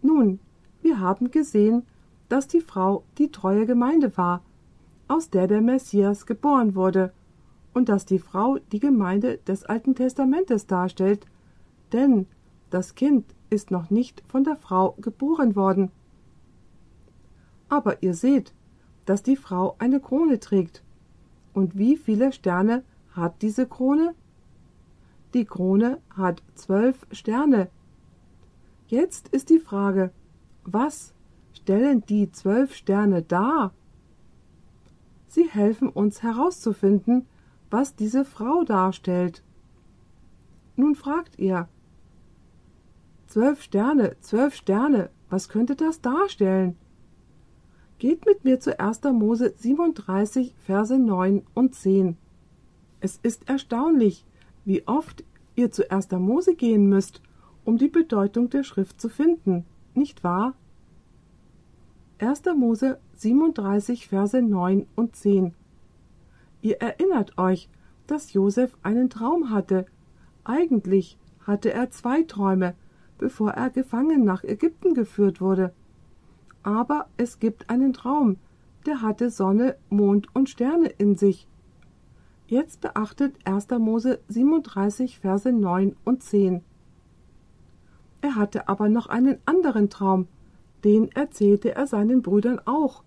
Nun, wir haben gesehen, dass die Frau die treue Gemeinde war, aus der der Messias geboren wurde, und dass die Frau die Gemeinde des Alten Testamentes darstellt, denn das Kind ist noch nicht von der Frau geboren worden. Aber ihr seht, dass die Frau eine Krone trägt. Und wie viele Sterne hat diese Krone? Die Krone hat zwölf Sterne. Jetzt ist die Frage, was stellen die zwölf Sterne dar? Sie helfen uns herauszufinden, was diese Frau darstellt. Nun fragt ihr, zwölf Sterne, zwölf Sterne, was könnte das darstellen? Geht mit mir zu 1. Mose 37, Verse 9 und 10. Es ist erstaunlich, wie oft ihr zu 1. Mose gehen müsst, um die Bedeutung der Schrift zu finden, nicht wahr? 1. Mose 37, Verse 9 und 10. Ihr erinnert euch, dass Josef einen Traum hatte. Eigentlich hatte er zwei Träume, bevor er gefangen nach Ägypten geführt wurde aber es gibt einen Traum, der hatte Sonne, Mond und Sterne in sich. Jetzt beachtet 1. Mose 37, Verse 9 und 10. Er hatte aber noch einen anderen Traum, den erzählte er seinen Brüdern auch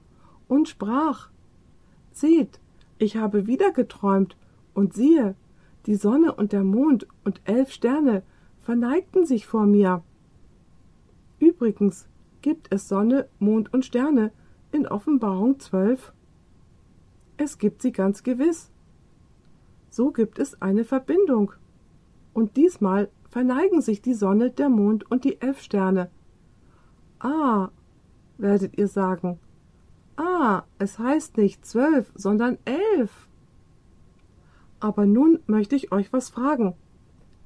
und sprach: Seht, ich habe wieder geträumt, und siehe, die Sonne und der Mond und elf Sterne verneigten sich vor mir. Übrigens, gibt es Sonne, Mond und Sterne in Offenbarung 12? Es gibt sie ganz gewiss. So gibt es eine Verbindung. Und diesmal verneigen sich die Sonne, der Mond und die elf Sterne. Ah, werdet ihr sagen. Ah, es heißt nicht zwölf, sondern elf. Aber nun möchte ich euch was fragen.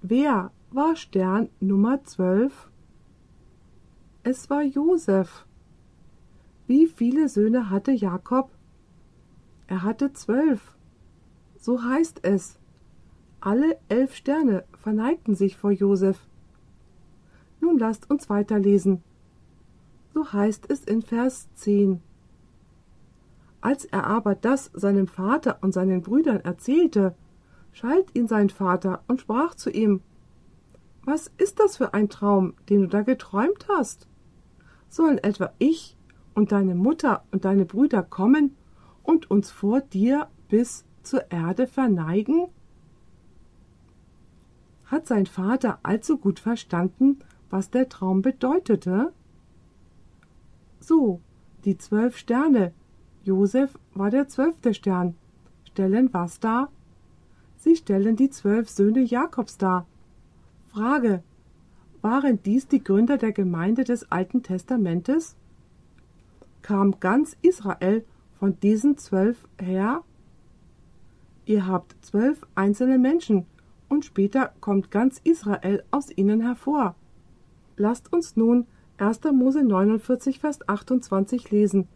Wer war Stern Nummer zwölf? Es war Josef. Wie viele Söhne hatte Jakob? Er hatte zwölf. So heißt es. Alle elf Sterne verneigten sich vor Josef. Nun lasst uns weiterlesen. So heißt es in Vers 10. Als er aber das seinem Vater und seinen Brüdern erzählte, schalt ihn sein Vater und sprach zu ihm: Was ist das für ein Traum, den du da geträumt hast? Sollen etwa ich und deine Mutter und deine Brüder kommen und uns vor dir bis zur Erde verneigen? Hat sein Vater allzu gut verstanden, was der Traum bedeutete? So, die zwölf Sterne. Josef war der zwölfte Stern. Stellen was dar? Sie stellen die zwölf Söhne Jakobs dar. Frage. Waren dies die Gründer der Gemeinde des Alten Testamentes? Kam ganz Israel von diesen zwölf her? Ihr habt zwölf einzelne Menschen, und später kommt ganz Israel aus ihnen hervor. Lasst uns nun 1. Mose 49, Vers 28 lesen,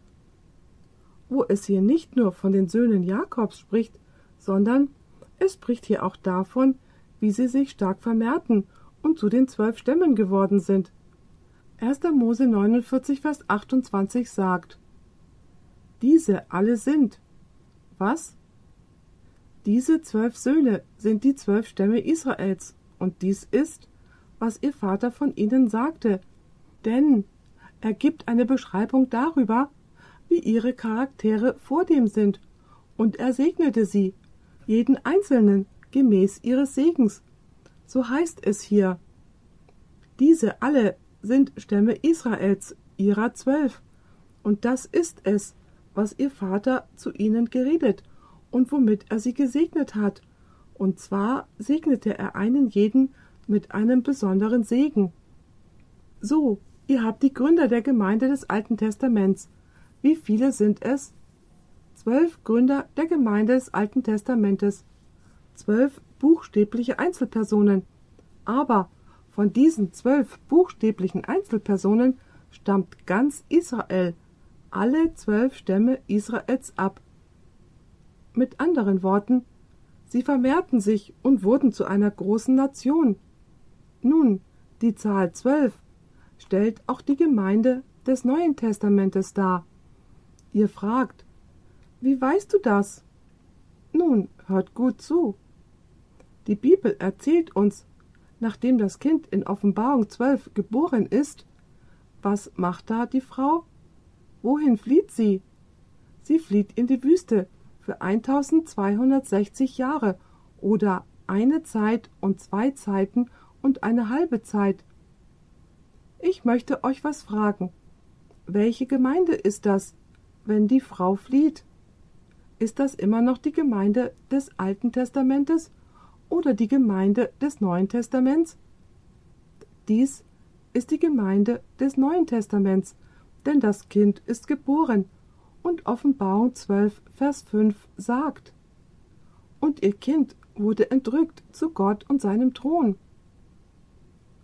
wo es hier nicht nur von den Söhnen Jakobs spricht, sondern es spricht hier auch davon, wie sie sich stark vermehrten und zu den zwölf Stämmen geworden sind. 1. Mose 49, Vers 28 sagt, Diese alle sind. Was? Diese zwölf Söhne sind die zwölf Stämme Israels, und dies ist, was ihr Vater von ihnen sagte, denn er gibt eine Beschreibung darüber, wie ihre Charaktere vor dem sind, und er segnete sie, jeden einzelnen, gemäß ihres Segens. So heißt es hier. Diese alle sind Stämme Israels, ihrer zwölf, und das ist es, was ihr Vater zu ihnen geredet und womit er sie gesegnet hat. Und zwar segnete er einen jeden mit einem besonderen Segen. So, ihr habt die Gründer der Gemeinde des Alten Testaments. Wie viele sind es? Zwölf Gründer der Gemeinde des Alten Testamentes. Zwölf buchstäbliche Einzelpersonen. Aber von diesen zwölf buchstäblichen Einzelpersonen stammt ganz Israel, alle zwölf Stämme Israels ab. Mit anderen Worten, sie vermehrten sich und wurden zu einer großen Nation. Nun, die Zahl zwölf stellt auch die Gemeinde des Neuen Testamentes dar. Ihr fragt, wie weißt du das? Nun, hört gut zu. Die Bibel erzählt uns, nachdem das Kind in Offenbarung zwölf geboren ist, was macht da die Frau? Wohin flieht sie? Sie flieht in die Wüste, für 1260 Jahre oder eine Zeit und zwei Zeiten und eine halbe Zeit. Ich möchte euch was fragen. Welche Gemeinde ist das, wenn die Frau flieht? Ist das immer noch die Gemeinde des Alten Testamentes oder die Gemeinde des Neuen Testaments? Dies ist die Gemeinde des Neuen Testaments, denn das Kind ist geboren und Offenbarung 12, Vers 5 sagt. Und ihr Kind wurde entrückt zu Gott und seinem Thron.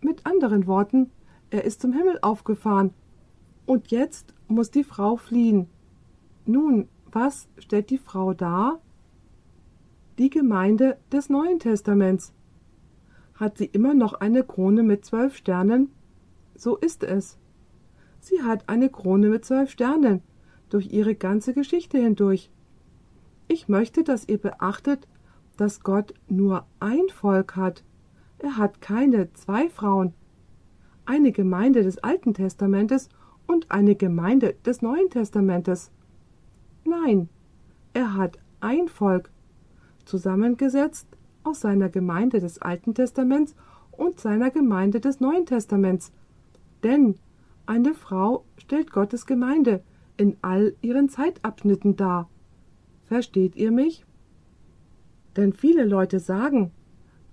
Mit anderen Worten, er ist zum Himmel aufgefahren, und jetzt muss die Frau fliehen. Nun, was stellt die Frau dar? Die Gemeinde des Neuen Testaments. Hat sie immer noch eine Krone mit zwölf Sternen? So ist es. Sie hat eine Krone mit zwölf Sternen, durch ihre ganze Geschichte hindurch. Ich möchte, dass ihr beachtet, dass Gott nur ein Volk hat. Er hat keine zwei Frauen. Eine Gemeinde des Alten Testamentes und eine Gemeinde des Neuen Testamentes. Nein, er hat ein Volk, zusammengesetzt aus seiner Gemeinde des Alten Testaments und seiner Gemeinde des Neuen Testaments. Denn eine Frau stellt Gottes Gemeinde, in all ihren Zeitabschnitten dar. Versteht ihr mich? Denn viele Leute sagen,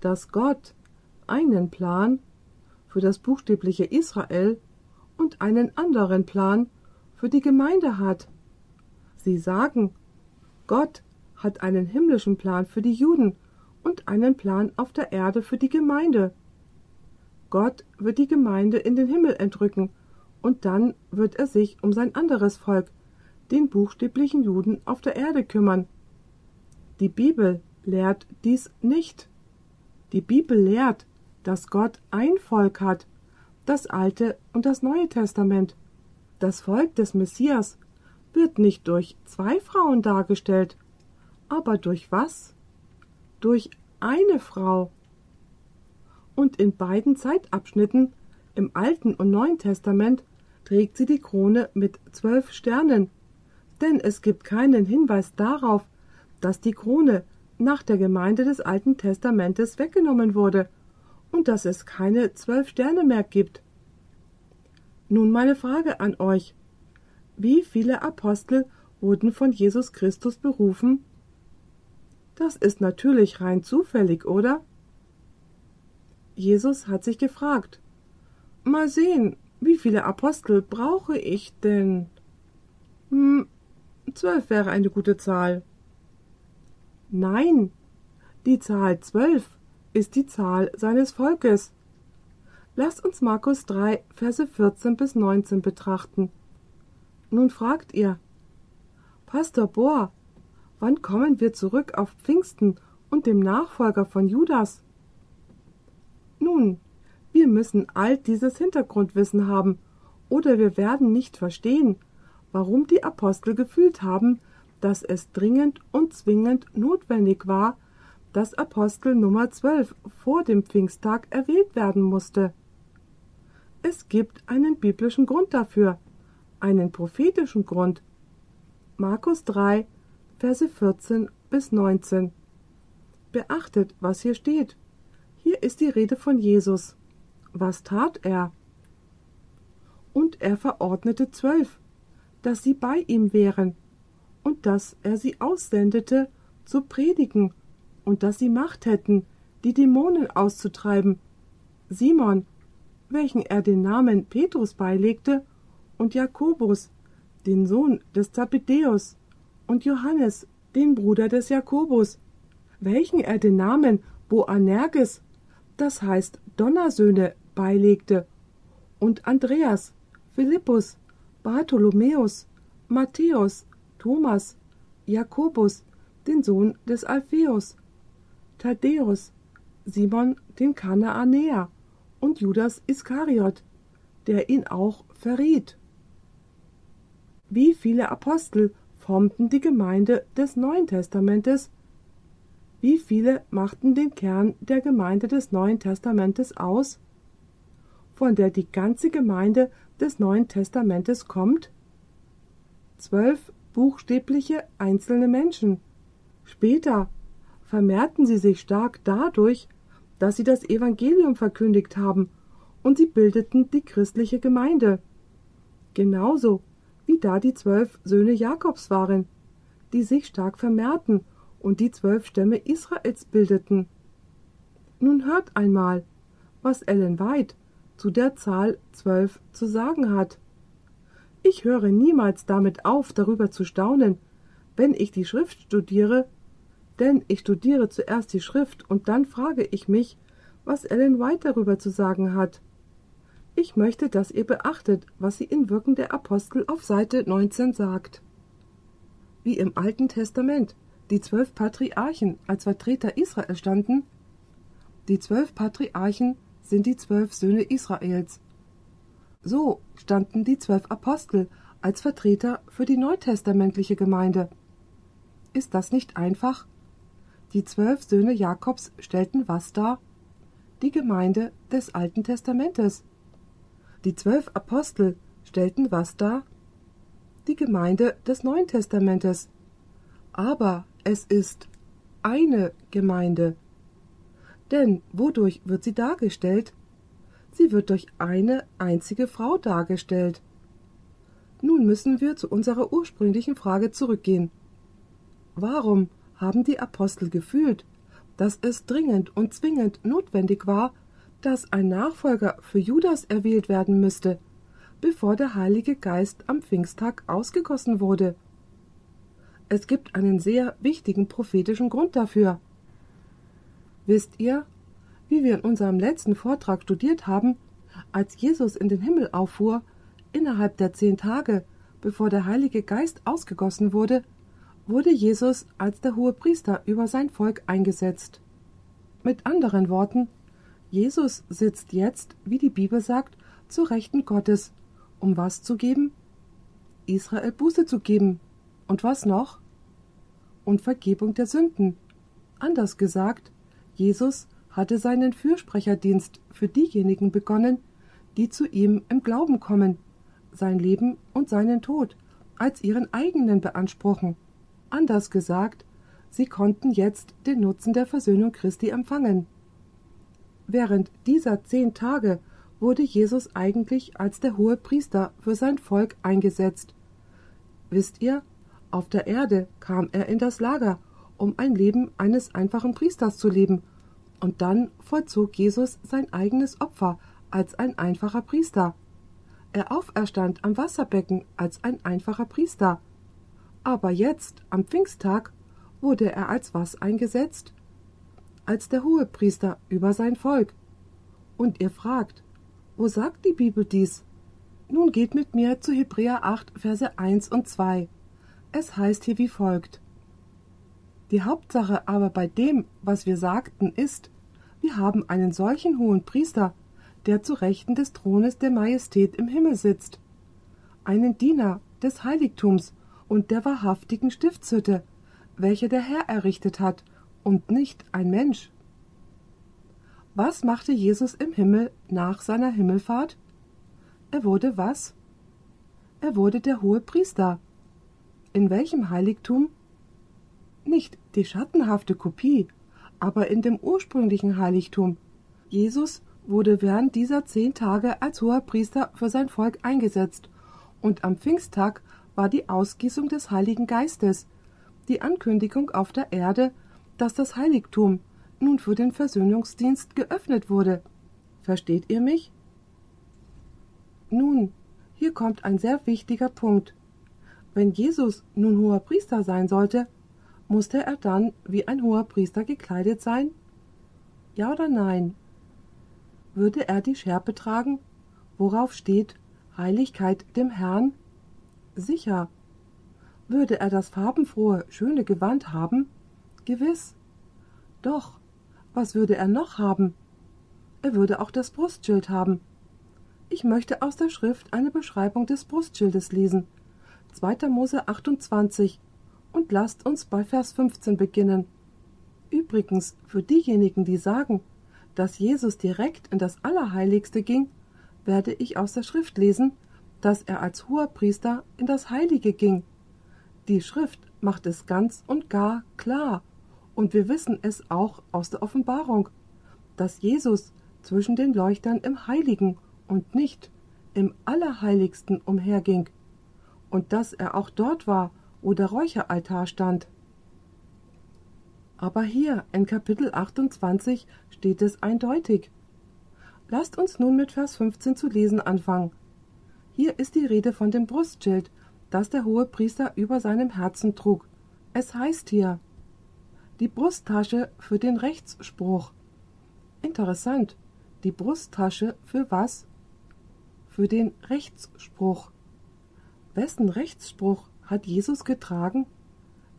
dass Gott einen Plan für das buchstäbliche Israel und einen anderen Plan für die Gemeinde hat. Sie sagen, Gott hat einen himmlischen Plan für die Juden und einen Plan auf der Erde für die Gemeinde. Gott wird die Gemeinde in den Himmel entrücken und dann wird er sich um sein anderes Volk, den buchstäblichen Juden auf der Erde kümmern. Die Bibel lehrt dies nicht. Die Bibel lehrt, dass Gott ein Volk hat, das Alte und das Neue Testament. Das Volk des Messias wird nicht durch zwei Frauen dargestellt, aber durch was? Durch eine Frau. Und in beiden Zeitabschnitten, im Alten und Neuen Testament, trägt sie die Krone mit zwölf Sternen. Denn es gibt keinen Hinweis darauf, dass die Krone nach der Gemeinde des Alten Testamentes weggenommen wurde und dass es keine zwölf Sterne mehr gibt. Nun meine Frage an euch. Wie viele Apostel wurden von Jesus Christus berufen? Das ist natürlich rein zufällig, oder? Jesus hat sich gefragt. Mal sehen, wie viele Apostel brauche ich denn? Hm, zwölf wäre eine gute Zahl. Nein, die Zahl zwölf ist die Zahl seines Volkes. Lasst uns Markus 3, Verse 14 bis 19 betrachten. Nun fragt ihr, Pastor Bohr, wann kommen wir zurück auf Pfingsten und dem Nachfolger von Judas? Nun, wir müssen all dieses Hintergrundwissen haben, oder wir werden nicht verstehen, warum die Apostel gefühlt haben, dass es dringend und zwingend notwendig war, dass Apostel Nummer 12 vor dem Pfingsttag erwählt werden musste. Es gibt einen biblischen Grund dafür, einen prophetischen Grund. Markus 3, Verse 14 bis 19. Beachtet, was hier steht. Hier ist die Rede von Jesus. Was tat er? Und er verordnete zwölf, dass sie bei ihm wären und dass er sie aussendete, zu predigen, und dass sie Macht hätten, die Dämonen auszutreiben. Simon, welchen er den Namen Petrus beilegte, und Jakobus, den Sohn des Zebedäus, und Johannes, den Bruder des Jakobus, welchen er den Namen Boanerges, das heißt Donnersöhne, beilegte, und Andreas, Philippus, Bartholomäus, Matthäus, Thomas, Jakobus, den Sohn des Alpheus, Thaddäus, Simon den Kanaanäer und Judas Iskariot, der ihn auch verriet. Wie viele Apostel formten die Gemeinde des Neuen Testamentes? Wie viele machten den Kern der Gemeinde des Neuen Testamentes aus, von der die ganze Gemeinde des Neuen Testamentes kommt? Zwölf buchstäbliche einzelne Menschen. Später vermehrten sie sich stark dadurch, dass sie das Evangelium verkündigt haben, und sie bildeten die christliche Gemeinde. Genauso wie da die zwölf Söhne Jakobs waren, die sich stark vermehrten und die zwölf Stämme Israels bildeten. Nun hört einmal, was Ellen White zu der Zahl zwölf zu sagen hat. Ich höre niemals damit auf, darüber zu staunen, wenn ich die Schrift studiere, denn ich studiere zuerst die Schrift und dann frage ich mich, was Ellen White darüber zu sagen hat. Ich möchte, dass ihr beachtet, was sie in Wirken der Apostel auf Seite 19 sagt. Wie im Alten Testament die zwölf Patriarchen als Vertreter Israel standen, die zwölf Patriarchen sind die zwölf Söhne Israels. So standen die zwölf Apostel als Vertreter für die neutestamentliche Gemeinde. Ist das nicht einfach? Die zwölf Söhne Jakobs stellten was dar? Die Gemeinde des Alten Testamentes. Die zwölf Apostel stellten was dar? Die Gemeinde des Neuen Testamentes. Aber es ist eine Gemeinde. Denn wodurch wird sie dargestellt? Sie wird durch eine einzige Frau dargestellt. Nun müssen wir zu unserer ursprünglichen Frage zurückgehen. Warum haben die Apostel gefühlt, dass es dringend und zwingend notwendig war, dass ein Nachfolger für Judas erwählt werden müsste, bevor der Heilige Geist am Pfingsttag ausgegossen wurde? Es gibt einen sehr wichtigen prophetischen Grund dafür. Wisst ihr, wie wir in unserem letzten Vortrag studiert haben, als Jesus in den Himmel auffuhr, innerhalb der zehn Tage, bevor der Heilige Geist ausgegossen wurde, wurde Jesus als der hohe Priester über sein Volk eingesetzt. Mit anderen Worten, Jesus sitzt jetzt, wie die Bibel sagt, zu Rechten Gottes, um was zu geben? Israel Buße zu geben. Und was noch? Und Vergebung der Sünden. Anders gesagt, Jesus hatte seinen Fürsprecherdienst für diejenigen begonnen, die zu ihm im Glauben kommen, sein Leben und seinen Tod als ihren eigenen beanspruchen. Anders gesagt, sie konnten jetzt den Nutzen der Versöhnung Christi empfangen. Während dieser zehn Tage wurde Jesus eigentlich als der hohe Priester für sein Volk eingesetzt. Wisst ihr, auf der Erde kam er in das Lager, um ein Leben eines einfachen Priesters zu leben, und dann vollzog Jesus sein eigenes Opfer als ein einfacher Priester. Er auferstand am Wasserbecken als ein einfacher Priester. Aber jetzt, am Pfingsttag, wurde er als was eingesetzt? Als der Hohepriester über sein Volk. Und ihr fragt, wo sagt die Bibel dies? Nun geht mit mir zu Hebräer 8, Verse 1 und 2. Es heißt hier wie folgt. Die Hauptsache aber bei dem, was wir sagten, ist, wir haben einen solchen hohen Priester, der zu Rechten des Thrones der Majestät im Himmel sitzt, einen Diener des Heiligtums und der wahrhaftigen Stiftshütte, welche der Herr errichtet hat und nicht ein Mensch. Was machte Jesus im Himmel nach seiner Himmelfahrt? Er wurde was? Er wurde der hohe Priester. In welchem Heiligtum? Nicht die schattenhafte Kopie, aber in dem ursprünglichen Heiligtum. Jesus wurde während dieser zehn Tage als hoher Priester für sein Volk eingesetzt, und am Pfingsttag war die Ausgießung des Heiligen Geistes, die Ankündigung auf der Erde, dass das Heiligtum nun für den Versöhnungsdienst geöffnet wurde. Versteht ihr mich? Nun, hier kommt ein sehr wichtiger Punkt. Wenn Jesus nun hoher Priester sein sollte, musste er dann wie ein hoher Priester gekleidet sein? Ja oder nein? Würde er die Schärpe tragen, worauf steht Heiligkeit dem Herrn? Sicher. Würde er das farbenfrohe, schöne Gewand haben? Gewiss. Doch, was würde er noch haben? Er würde auch das Brustschild haben. Ich möchte aus der Schrift eine Beschreibung des Brustschildes lesen. 2. Mose 28, und lasst uns bei Vers 15 beginnen. Übrigens, für diejenigen, die sagen, dass Jesus direkt in das Allerheiligste ging, werde ich aus der Schrift lesen, dass er als hoher Priester in das Heilige ging. Die Schrift macht es ganz und gar klar, und wir wissen es auch aus der Offenbarung, dass Jesus zwischen den Leuchtern im Heiligen und nicht im Allerheiligsten umherging, und dass er auch dort war, wo der Räucheraltar stand. Aber hier in Kapitel 28 steht es eindeutig. Lasst uns nun mit Vers 15 zu lesen anfangen. Hier ist die Rede von dem Brustschild, das der hohe Priester über seinem Herzen trug. Es heißt hier die Brusttasche für den Rechtsspruch. Interessant. Die Brusttasche für was? Für den Rechtsspruch. Wessen Rechtsspruch hat Jesus getragen?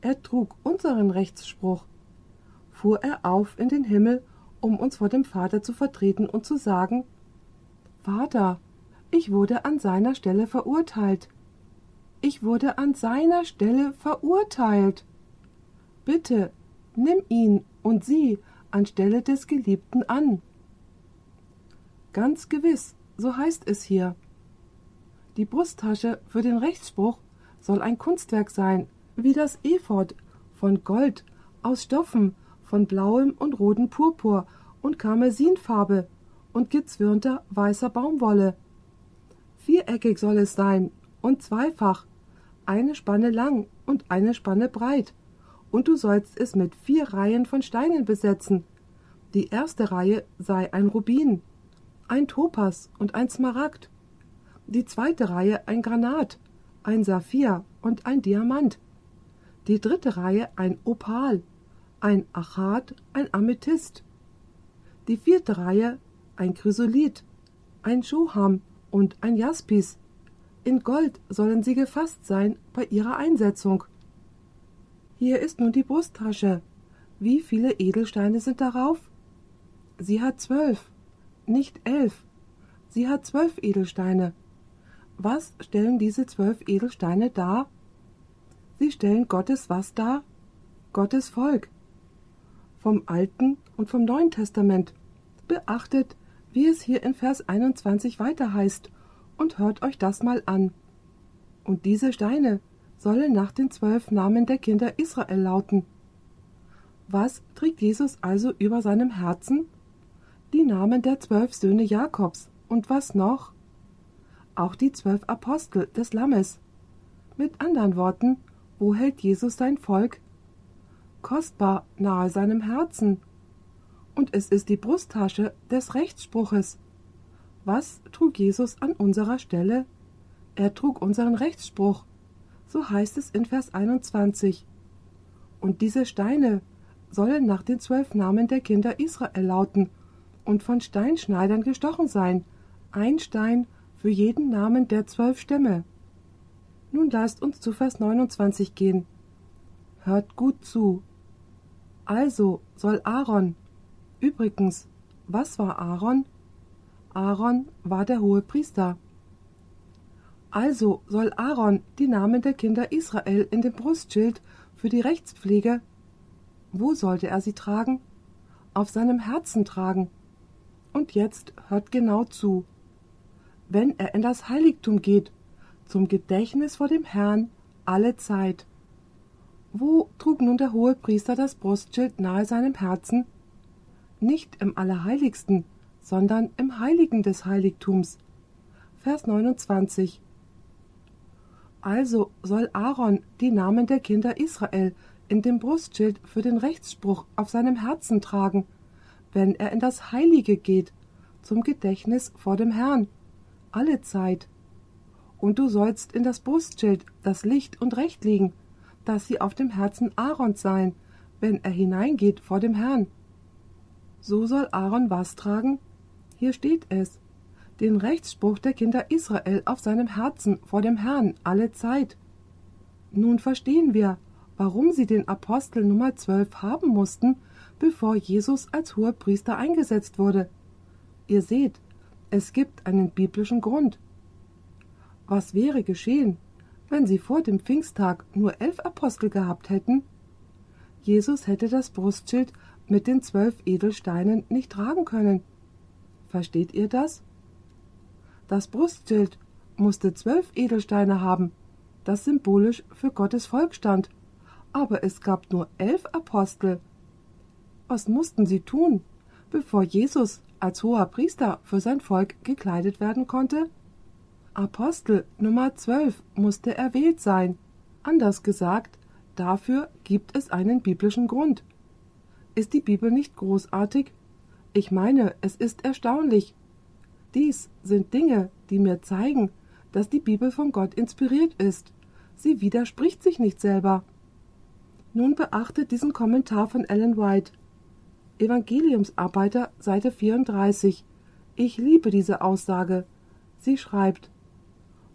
Er trug unseren Rechtsspruch. Fuhr er auf in den Himmel, um uns vor dem Vater zu vertreten und zu sagen Vater, ich wurde an seiner Stelle verurteilt. Ich wurde an seiner Stelle verurteilt. Bitte, nimm ihn und sie anstelle des Geliebten an. Ganz gewiss, so heißt es hier. Die Brusttasche für den Rechtsspruch soll ein Kunstwerk sein, wie das Ephod, von Gold, aus Stoffen, von blauem und rotem Purpur und Karmesinfarbe und gezwirnter weißer Baumwolle. Viereckig soll es sein und zweifach, eine Spanne lang und eine Spanne breit, und du sollst es mit vier Reihen von Steinen besetzen. Die erste Reihe sei ein Rubin, ein Topas und ein Smaragd, die zweite Reihe ein Granat, ein Saphir und ein Diamant, die dritte Reihe ein Opal, ein Achat, ein Amethyst, die vierte Reihe ein Chrysolith, ein Shoham und ein Jaspis. In Gold sollen sie gefasst sein bei ihrer Einsetzung. Hier ist nun die Brusttasche. Wie viele Edelsteine sind darauf? Sie hat zwölf, nicht elf. Sie hat zwölf Edelsteine. Was stellen diese zwölf Edelsteine dar? Sie stellen Gottes was dar? Gottes Volk. vom Alten und vom Neuen Testament. Beachtet, wie es hier in Vers 21 weiter heißt, und hört euch das mal an. Und diese Steine sollen nach den zwölf Namen der Kinder Israel lauten. Was trägt Jesus also über seinem Herzen? Die Namen der zwölf Söhne Jakobs. Und was noch? Auch die zwölf Apostel des Lammes. Mit anderen Worten, wo hält Jesus sein Volk? Kostbar nahe seinem Herzen. Und es ist die Brusttasche des Rechtsspruches. Was trug Jesus an unserer Stelle? Er trug unseren Rechtsspruch. So heißt es in Vers 21. Und diese Steine sollen nach den zwölf Namen der Kinder Israel lauten und von Steinschneidern gestochen sein, ein Stein für jeden Namen der zwölf Stämme. Nun lasst uns zu Vers 29 gehen. Hört gut zu. Also soll Aaron. Übrigens, was war Aaron? Aaron war der hohe Priester. Also soll Aaron die Namen der Kinder Israel in dem Brustschild für die Rechtspflege. Wo sollte er sie tragen? Auf seinem Herzen tragen. Und jetzt hört genau zu. Wenn er in das Heiligtum geht, zum Gedächtnis vor dem Herrn alle Zeit. Wo trug nun der hohe Priester das Brustschild nahe seinem Herzen? Nicht im Allerheiligsten, sondern im Heiligen des Heiligtums. Vers 29. Also soll Aaron die Namen der Kinder Israel in dem Brustschild für den Rechtsspruch auf seinem Herzen tragen, wenn er in das Heilige geht, zum Gedächtnis vor dem Herrn, alle Zeit. Und du sollst in das Brustschild das Licht und Recht legen, dass sie auf dem Herzen Aarons sein, wenn er hineingeht vor dem Herrn. So soll Aaron was tragen? Hier steht es, den Rechtsspruch der Kinder Israel auf seinem Herzen vor dem Herrn alle Zeit. Nun verstehen wir, warum sie den Apostel Nummer 12 haben mussten, bevor Jesus als hoher Priester eingesetzt wurde. Ihr seht, es gibt einen biblischen Grund. Was wäre geschehen, wenn sie vor dem Pfingsttag nur elf Apostel gehabt hätten? Jesus hätte das Brustschild mit den zwölf Edelsteinen nicht tragen können. Versteht ihr das? Das Brustschild musste zwölf Edelsteine haben, das symbolisch für Gottes Volk stand, aber es gab nur elf Apostel. Was mussten sie tun, bevor Jesus als hoher Priester für sein Volk gekleidet werden konnte? Apostel Nummer zwölf musste erwählt sein. Anders gesagt, dafür gibt es einen biblischen Grund. Ist die Bibel nicht großartig? Ich meine, es ist erstaunlich, dies sind Dinge, die mir zeigen, dass die Bibel von Gott inspiriert ist. Sie widerspricht sich nicht selber. Nun beachtet diesen Kommentar von Ellen White. Evangeliumsarbeiter, Seite 34. Ich liebe diese Aussage. Sie schreibt,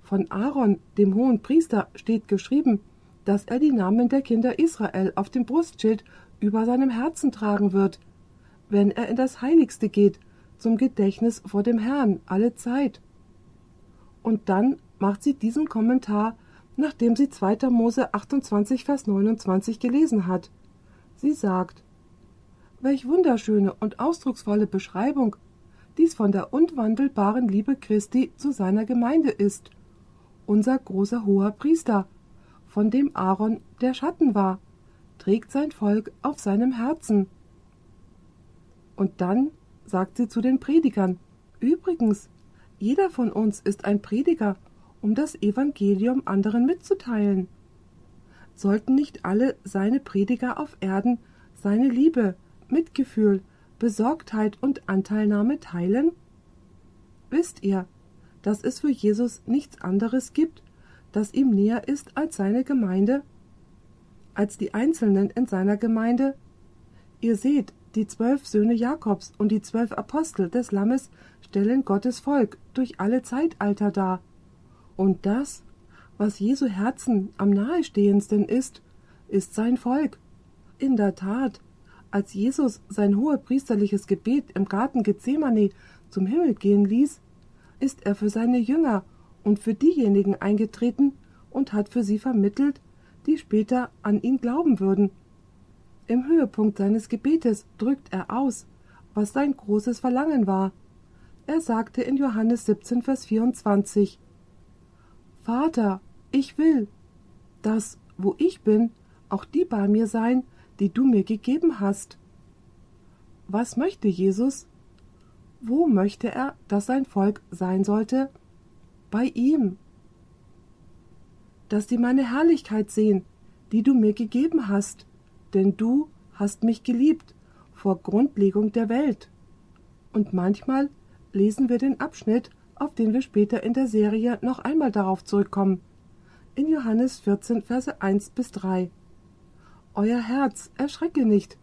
von Aaron, dem hohen Priester, steht geschrieben, dass er die Namen der Kinder Israel auf dem Brustschild über seinem Herzen tragen wird, wenn er in das Heiligste geht zum Gedächtnis vor dem Herrn alle Zeit. Und dann macht sie diesen Kommentar, nachdem sie 2. Mose 28, Vers 29 gelesen hat. Sie sagt, Welch wunderschöne und ausdrucksvolle Beschreibung dies von der unwandelbaren Liebe Christi zu seiner Gemeinde ist. Unser großer hoher Priester, von dem Aaron der Schatten war, trägt sein Volk auf seinem Herzen. Und dann sagt sie zu den Predigern. Übrigens, jeder von uns ist ein Prediger, um das Evangelium anderen mitzuteilen. Sollten nicht alle seine Prediger auf Erden seine Liebe, Mitgefühl, Besorgtheit und Anteilnahme teilen? Wisst ihr, dass es für Jesus nichts anderes gibt, das ihm näher ist als seine Gemeinde, als die Einzelnen in seiner Gemeinde? Ihr seht, die zwölf Söhne Jakobs und die zwölf Apostel des Lammes stellen Gottes Volk durch alle Zeitalter dar. Und das, was Jesu Herzen am nahestehendsten ist, ist sein Volk. In der Tat, als Jesus sein hohepriesterliches Gebet im Garten Gethsemane zum Himmel gehen ließ, ist er für seine Jünger und für diejenigen eingetreten und hat für sie vermittelt, die später an ihn glauben würden. Im Höhepunkt seines Gebetes drückt er aus, was sein großes Verlangen war. Er sagte in Johannes 17, Vers 24, Vater, ich will, dass, wo ich bin, auch die bei mir sein, die du mir gegeben hast. Was möchte Jesus? Wo möchte er, dass sein Volk sein sollte? Bei ihm. Dass sie meine Herrlichkeit sehen, die du mir gegeben hast, denn du hast mich geliebt vor Grundlegung der Welt. Und manchmal lesen wir den Abschnitt, auf den wir später in der Serie noch einmal darauf zurückkommen. In Johannes 14, Verse 1 bis 3. Euer Herz erschrecke nicht.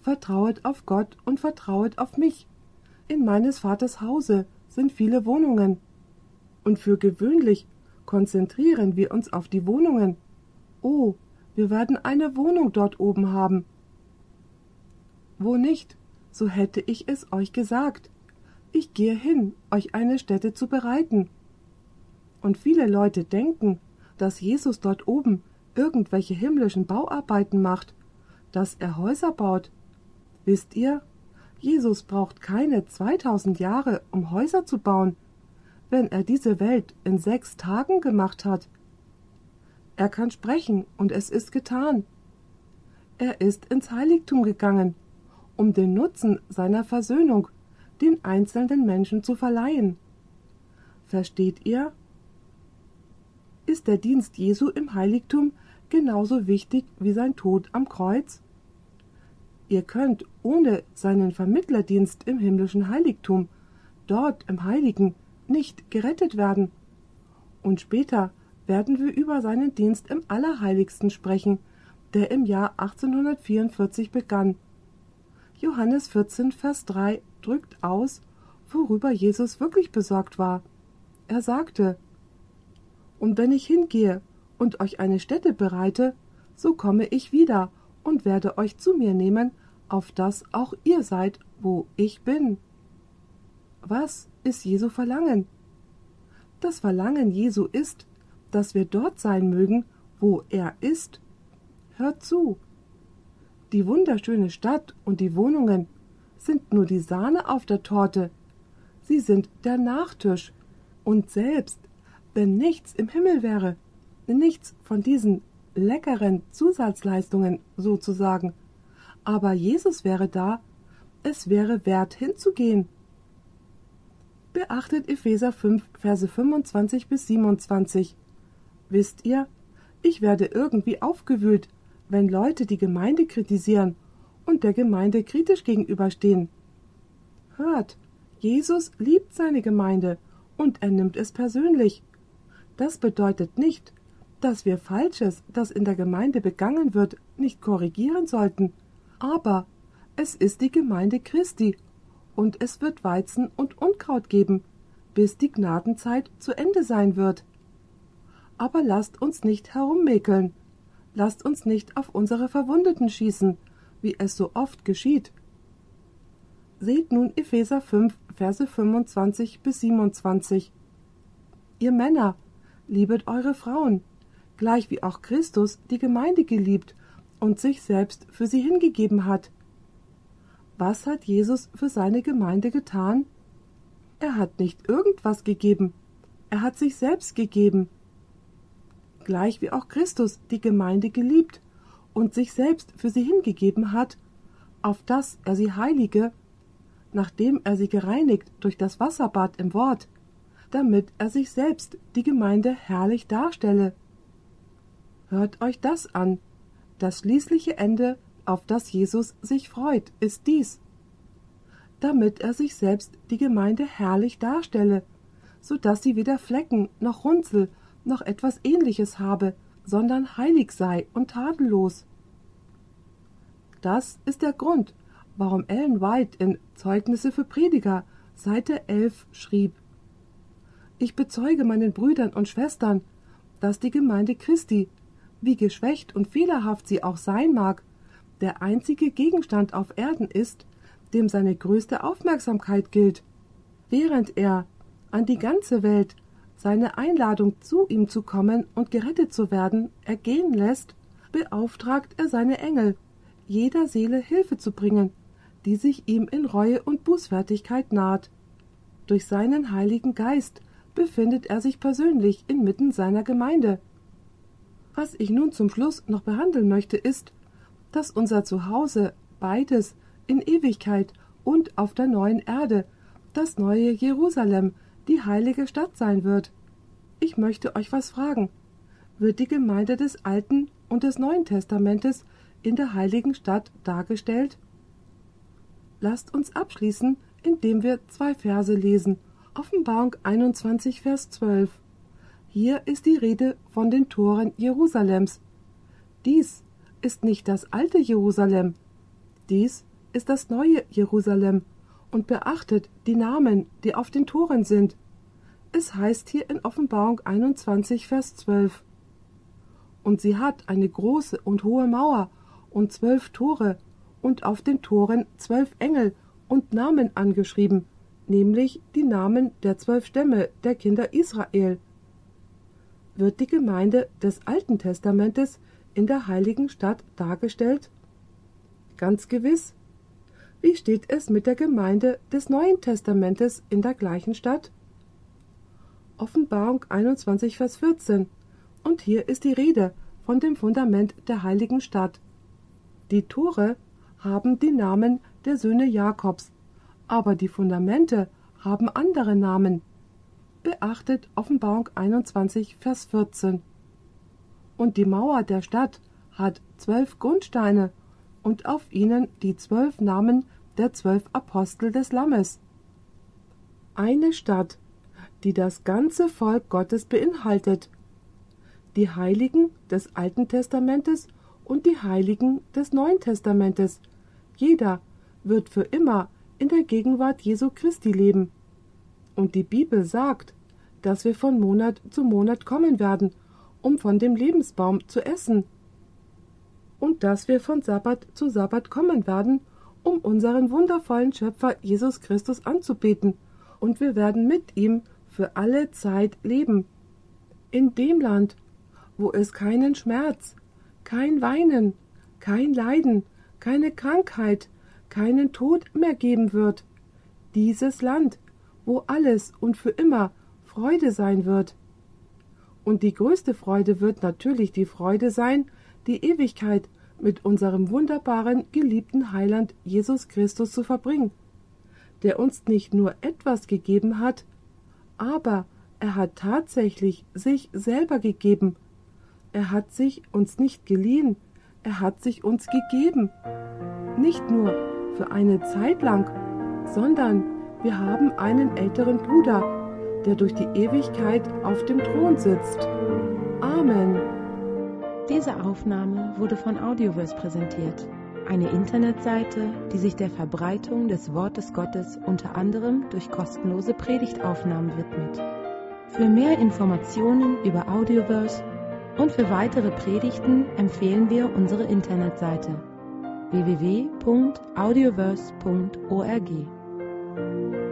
Vertrauet auf Gott und vertrauet auf mich. In meines Vaters Hause sind viele Wohnungen. Und für gewöhnlich konzentrieren wir uns auf die Wohnungen. Oh, wir werden eine Wohnung dort oben haben. Wo nicht, so hätte ich es euch gesagt. Ich gehe hin, euch eine Stätte zu bereiten. Und viele Leute denken, dass Jesus dort oben irgendwelche himmlischen Bauarbeiten macht, dass er Häuser baut. Wisst ihr, Jesus braucht keine 2000 Jahre, um Häuser zu bauen, wenn er diese Welt in sechs Tagen gemacht hat. Er kann sprechen und es ist getan. Er ist ins Heiligtum gegangen, um den Nutzen seiner Versöhnung den einzelnen Menschen zu verleihen. Versteht ihr? Ist der Dienst Jesu im Heiligtum genauso wichtig wie sein Tod am Kreuz? Ihr könnt ohne seinen Vermittlerdienst im himmlischen Heiligtum, dort im Heiligen, nicht gerettet werden. Und später werden wir über seinen Dienst im Allerheiligsten sprechen, der im Jahr 1844 begann. Johannes 14, Vers 3 drückt aus, worüber Jesus wirklich besorgt war. Er sagte, Und wenn ich hingehe und euch eine Stätte bereite, so komme ich wieder und werde euch zu mir nehmen, auf dass auch ihr seid, wo ich bin. Was ist Jesu Verlangen? Das Verlangen Jesu ist, dass wir dort sein mögen, wo er ist. Hört zu. Die wunderschöne Stadt und die Wohnungen sind nur die Sahne auf der Torte. Sie sind der Nachtisch. Und selbst, wenn nichts im Himmel wäre, nichts von diesen leckeren Zusatzleistungen sozusagen, aber Jesus wäre da, es wäre wert hinzugehen. Beachtet Epheser 5, Verse 25 bis 27. Wisst ihr, ich werde irgendwie aufgewühlt, wenn Leute die Gemeinde kritisieren und der Gemeinde kritisch gegenüberstehen. Hört, Jesus liebt seine Gemeinde und er nimmt es persönlich. Das bedeutet nicht, dass wir Falsches, das in der Gemeinde begangen wird, nicht korrigieren sollten. Aber es ist die Gemeinde Christi und es wird Weizen und Unkraut geben, bis die Gnadenzeit zu Ende sein wird. Aber lasst uns nicht herummäkeln, lasst uns nicht auf unsere Verwundeten schießen, wie es so oft geschieht. Seht nun Epheser 5, Verse 25 bis 27. Ihr Männer, liebet eure Frauen, gleich wie auch Christus die Gemeinde geliebt und sich selbst für sie hingegeben hat. Was hat Jesus für seine Gemeinde getan? Er hat nicht irgendwas gegeben, er hat sich selbst gegeben. Gleich wie auch Christus die Gemeinde geliebt und sich selbst für sie hingegeben hat, auf dass er sie heilige, nachdem er sie gereinigt durch das Wasserbad im Wort, damit er sich selbst die Gemeinde herrlich darstelle. Hört euch das an. Das schließliche Ende, auf das Jesus sich freut, ist dies. Damit er sich selbst die Gemeinde herrlich darstelle, so dass sie weder Flecken noch Runzel noch etwas ähnliches habe, sondern heilig sei und tadellos. Das ist der Grund, warum Ellen White in Zeugnisse für Prediger Seite 11 schrieb: Ich bezeuge meinen Brüdern und Schwestern, dass die Gemeinde Christi, wie geschwächt und fehlerhaft sie auch sein mag, der einzige Gegenstand auf Erden ist, dem seine größte Aufmerksamkeit gilt, während er an die ganze Welt seine Einladung zu ihm zu kommen und gerettet zu werden ergehen lässt, beauftragt er seine Engel, jeder Seele Hilfe zu bringen, die sich ihm in Reue und Bußfertigkeit naht. Durch seinen Heiligen Geist befindet er sich persönlich inmitten seiner Gemeinde. Was ich nun zum Schluss noch behandeln möchte, ist, dass unser Zuhause beides in Ewigkeit und auf der neuen Erde, das neue Jerusalem, die heilige Stadt sein wird. Ich möchte euch was fragen. Wird die Gemeinde des Alten und des Neuen Testamentes in der heiligen Stadt dargestellt? Lasst uns abschließen, indem wir zwei Verse lesen. Offenbarung 21, Vers 12. Hier ist die Rede von den Toren Jerusalems. Dies ist nicht das alte Jerusalem, dies ist das neue Jerusalem, und beachtet die Namen, die auf den Toren sind. Es heißt hier in Offenbarung 21, Vers 12. Und sie hat eine große und hohe Mauer und zwölf Tore, und auf den Toren zwölf Engel und Namen angeschrieben, nämlich die Namen der zwölf Stämme der Kinder Israel. Wird die Gemeinde des Alten Testamentes in der heiligen Stadt dargestellt? Ganz gewiss. Wie steht es mit der Gemeinde des Neuen Testamentes in der gleichen Stadt? Offenbarung 21, Vers 14. Und hier ist die Rede von dem Fundament der heiligen Stadt. Die Tore haben die Namen der Söhne Jakobs, aber die Fundamente haben andere Namen. Beachtet Offenbarung 21, Vers 14 und die Mauer der Stadt hat zwölf Grundsteine und auf ihnen die zwölf Namen der zwölf Apostel des Lammes. Eine Stadt, die das ganze Volk Gottes beinhaltet, die Heiligen des Alten Testamentes und die Heiligen des Neuen Testamentes. Jeder wird für immer in der Gegenwart Jesu Christi leben. Und die Bibel sagt, dass wir von Monat zu Monat kommen werden um von dem Lebensbaum zu essen. Und dass wir von Sabbat zu Sabbat kommen werden, um unseren wundervollen Schöpfer Jesus Christus anzubeten, und wir werden mit ihm für alle Zeit leben. In dem Land, wo es keinen Schmerz, kein Weinen, kein Leiden, keine Krankheit, keinen Tod mehr geben wird. Dieses Land, wo alles und für immer Freude sein wird. Und die größte Freude wird natürlich die Freude sein, die Ewigkeit mit unserem wunderbaren, geliebten Heiland Jesus Christus zu verbringen, der uns nicht nur etwas gegeben hat, aber er hat tatsächlich sich selber gegeben. Er hat sich uns nicht geliehen, er hat sich uns gegeben. Nicht nur für eine Zeit lang, sondern wir haben einen älteren Bruder, der durch die Ewigkeit auf dem Thron sitzt. Amen. Diese Aufnahme wurde von Audioverse präsentiert, eine Internetseite, die sich der Verbreitung des Wortes Gottes unter anderem durch kostenlose Predigtaufnahmen widmet. Für mehr Informationen über Audioverse und für weitere Predigten empfehlen wir unsere Internetseite www.audioverse.org.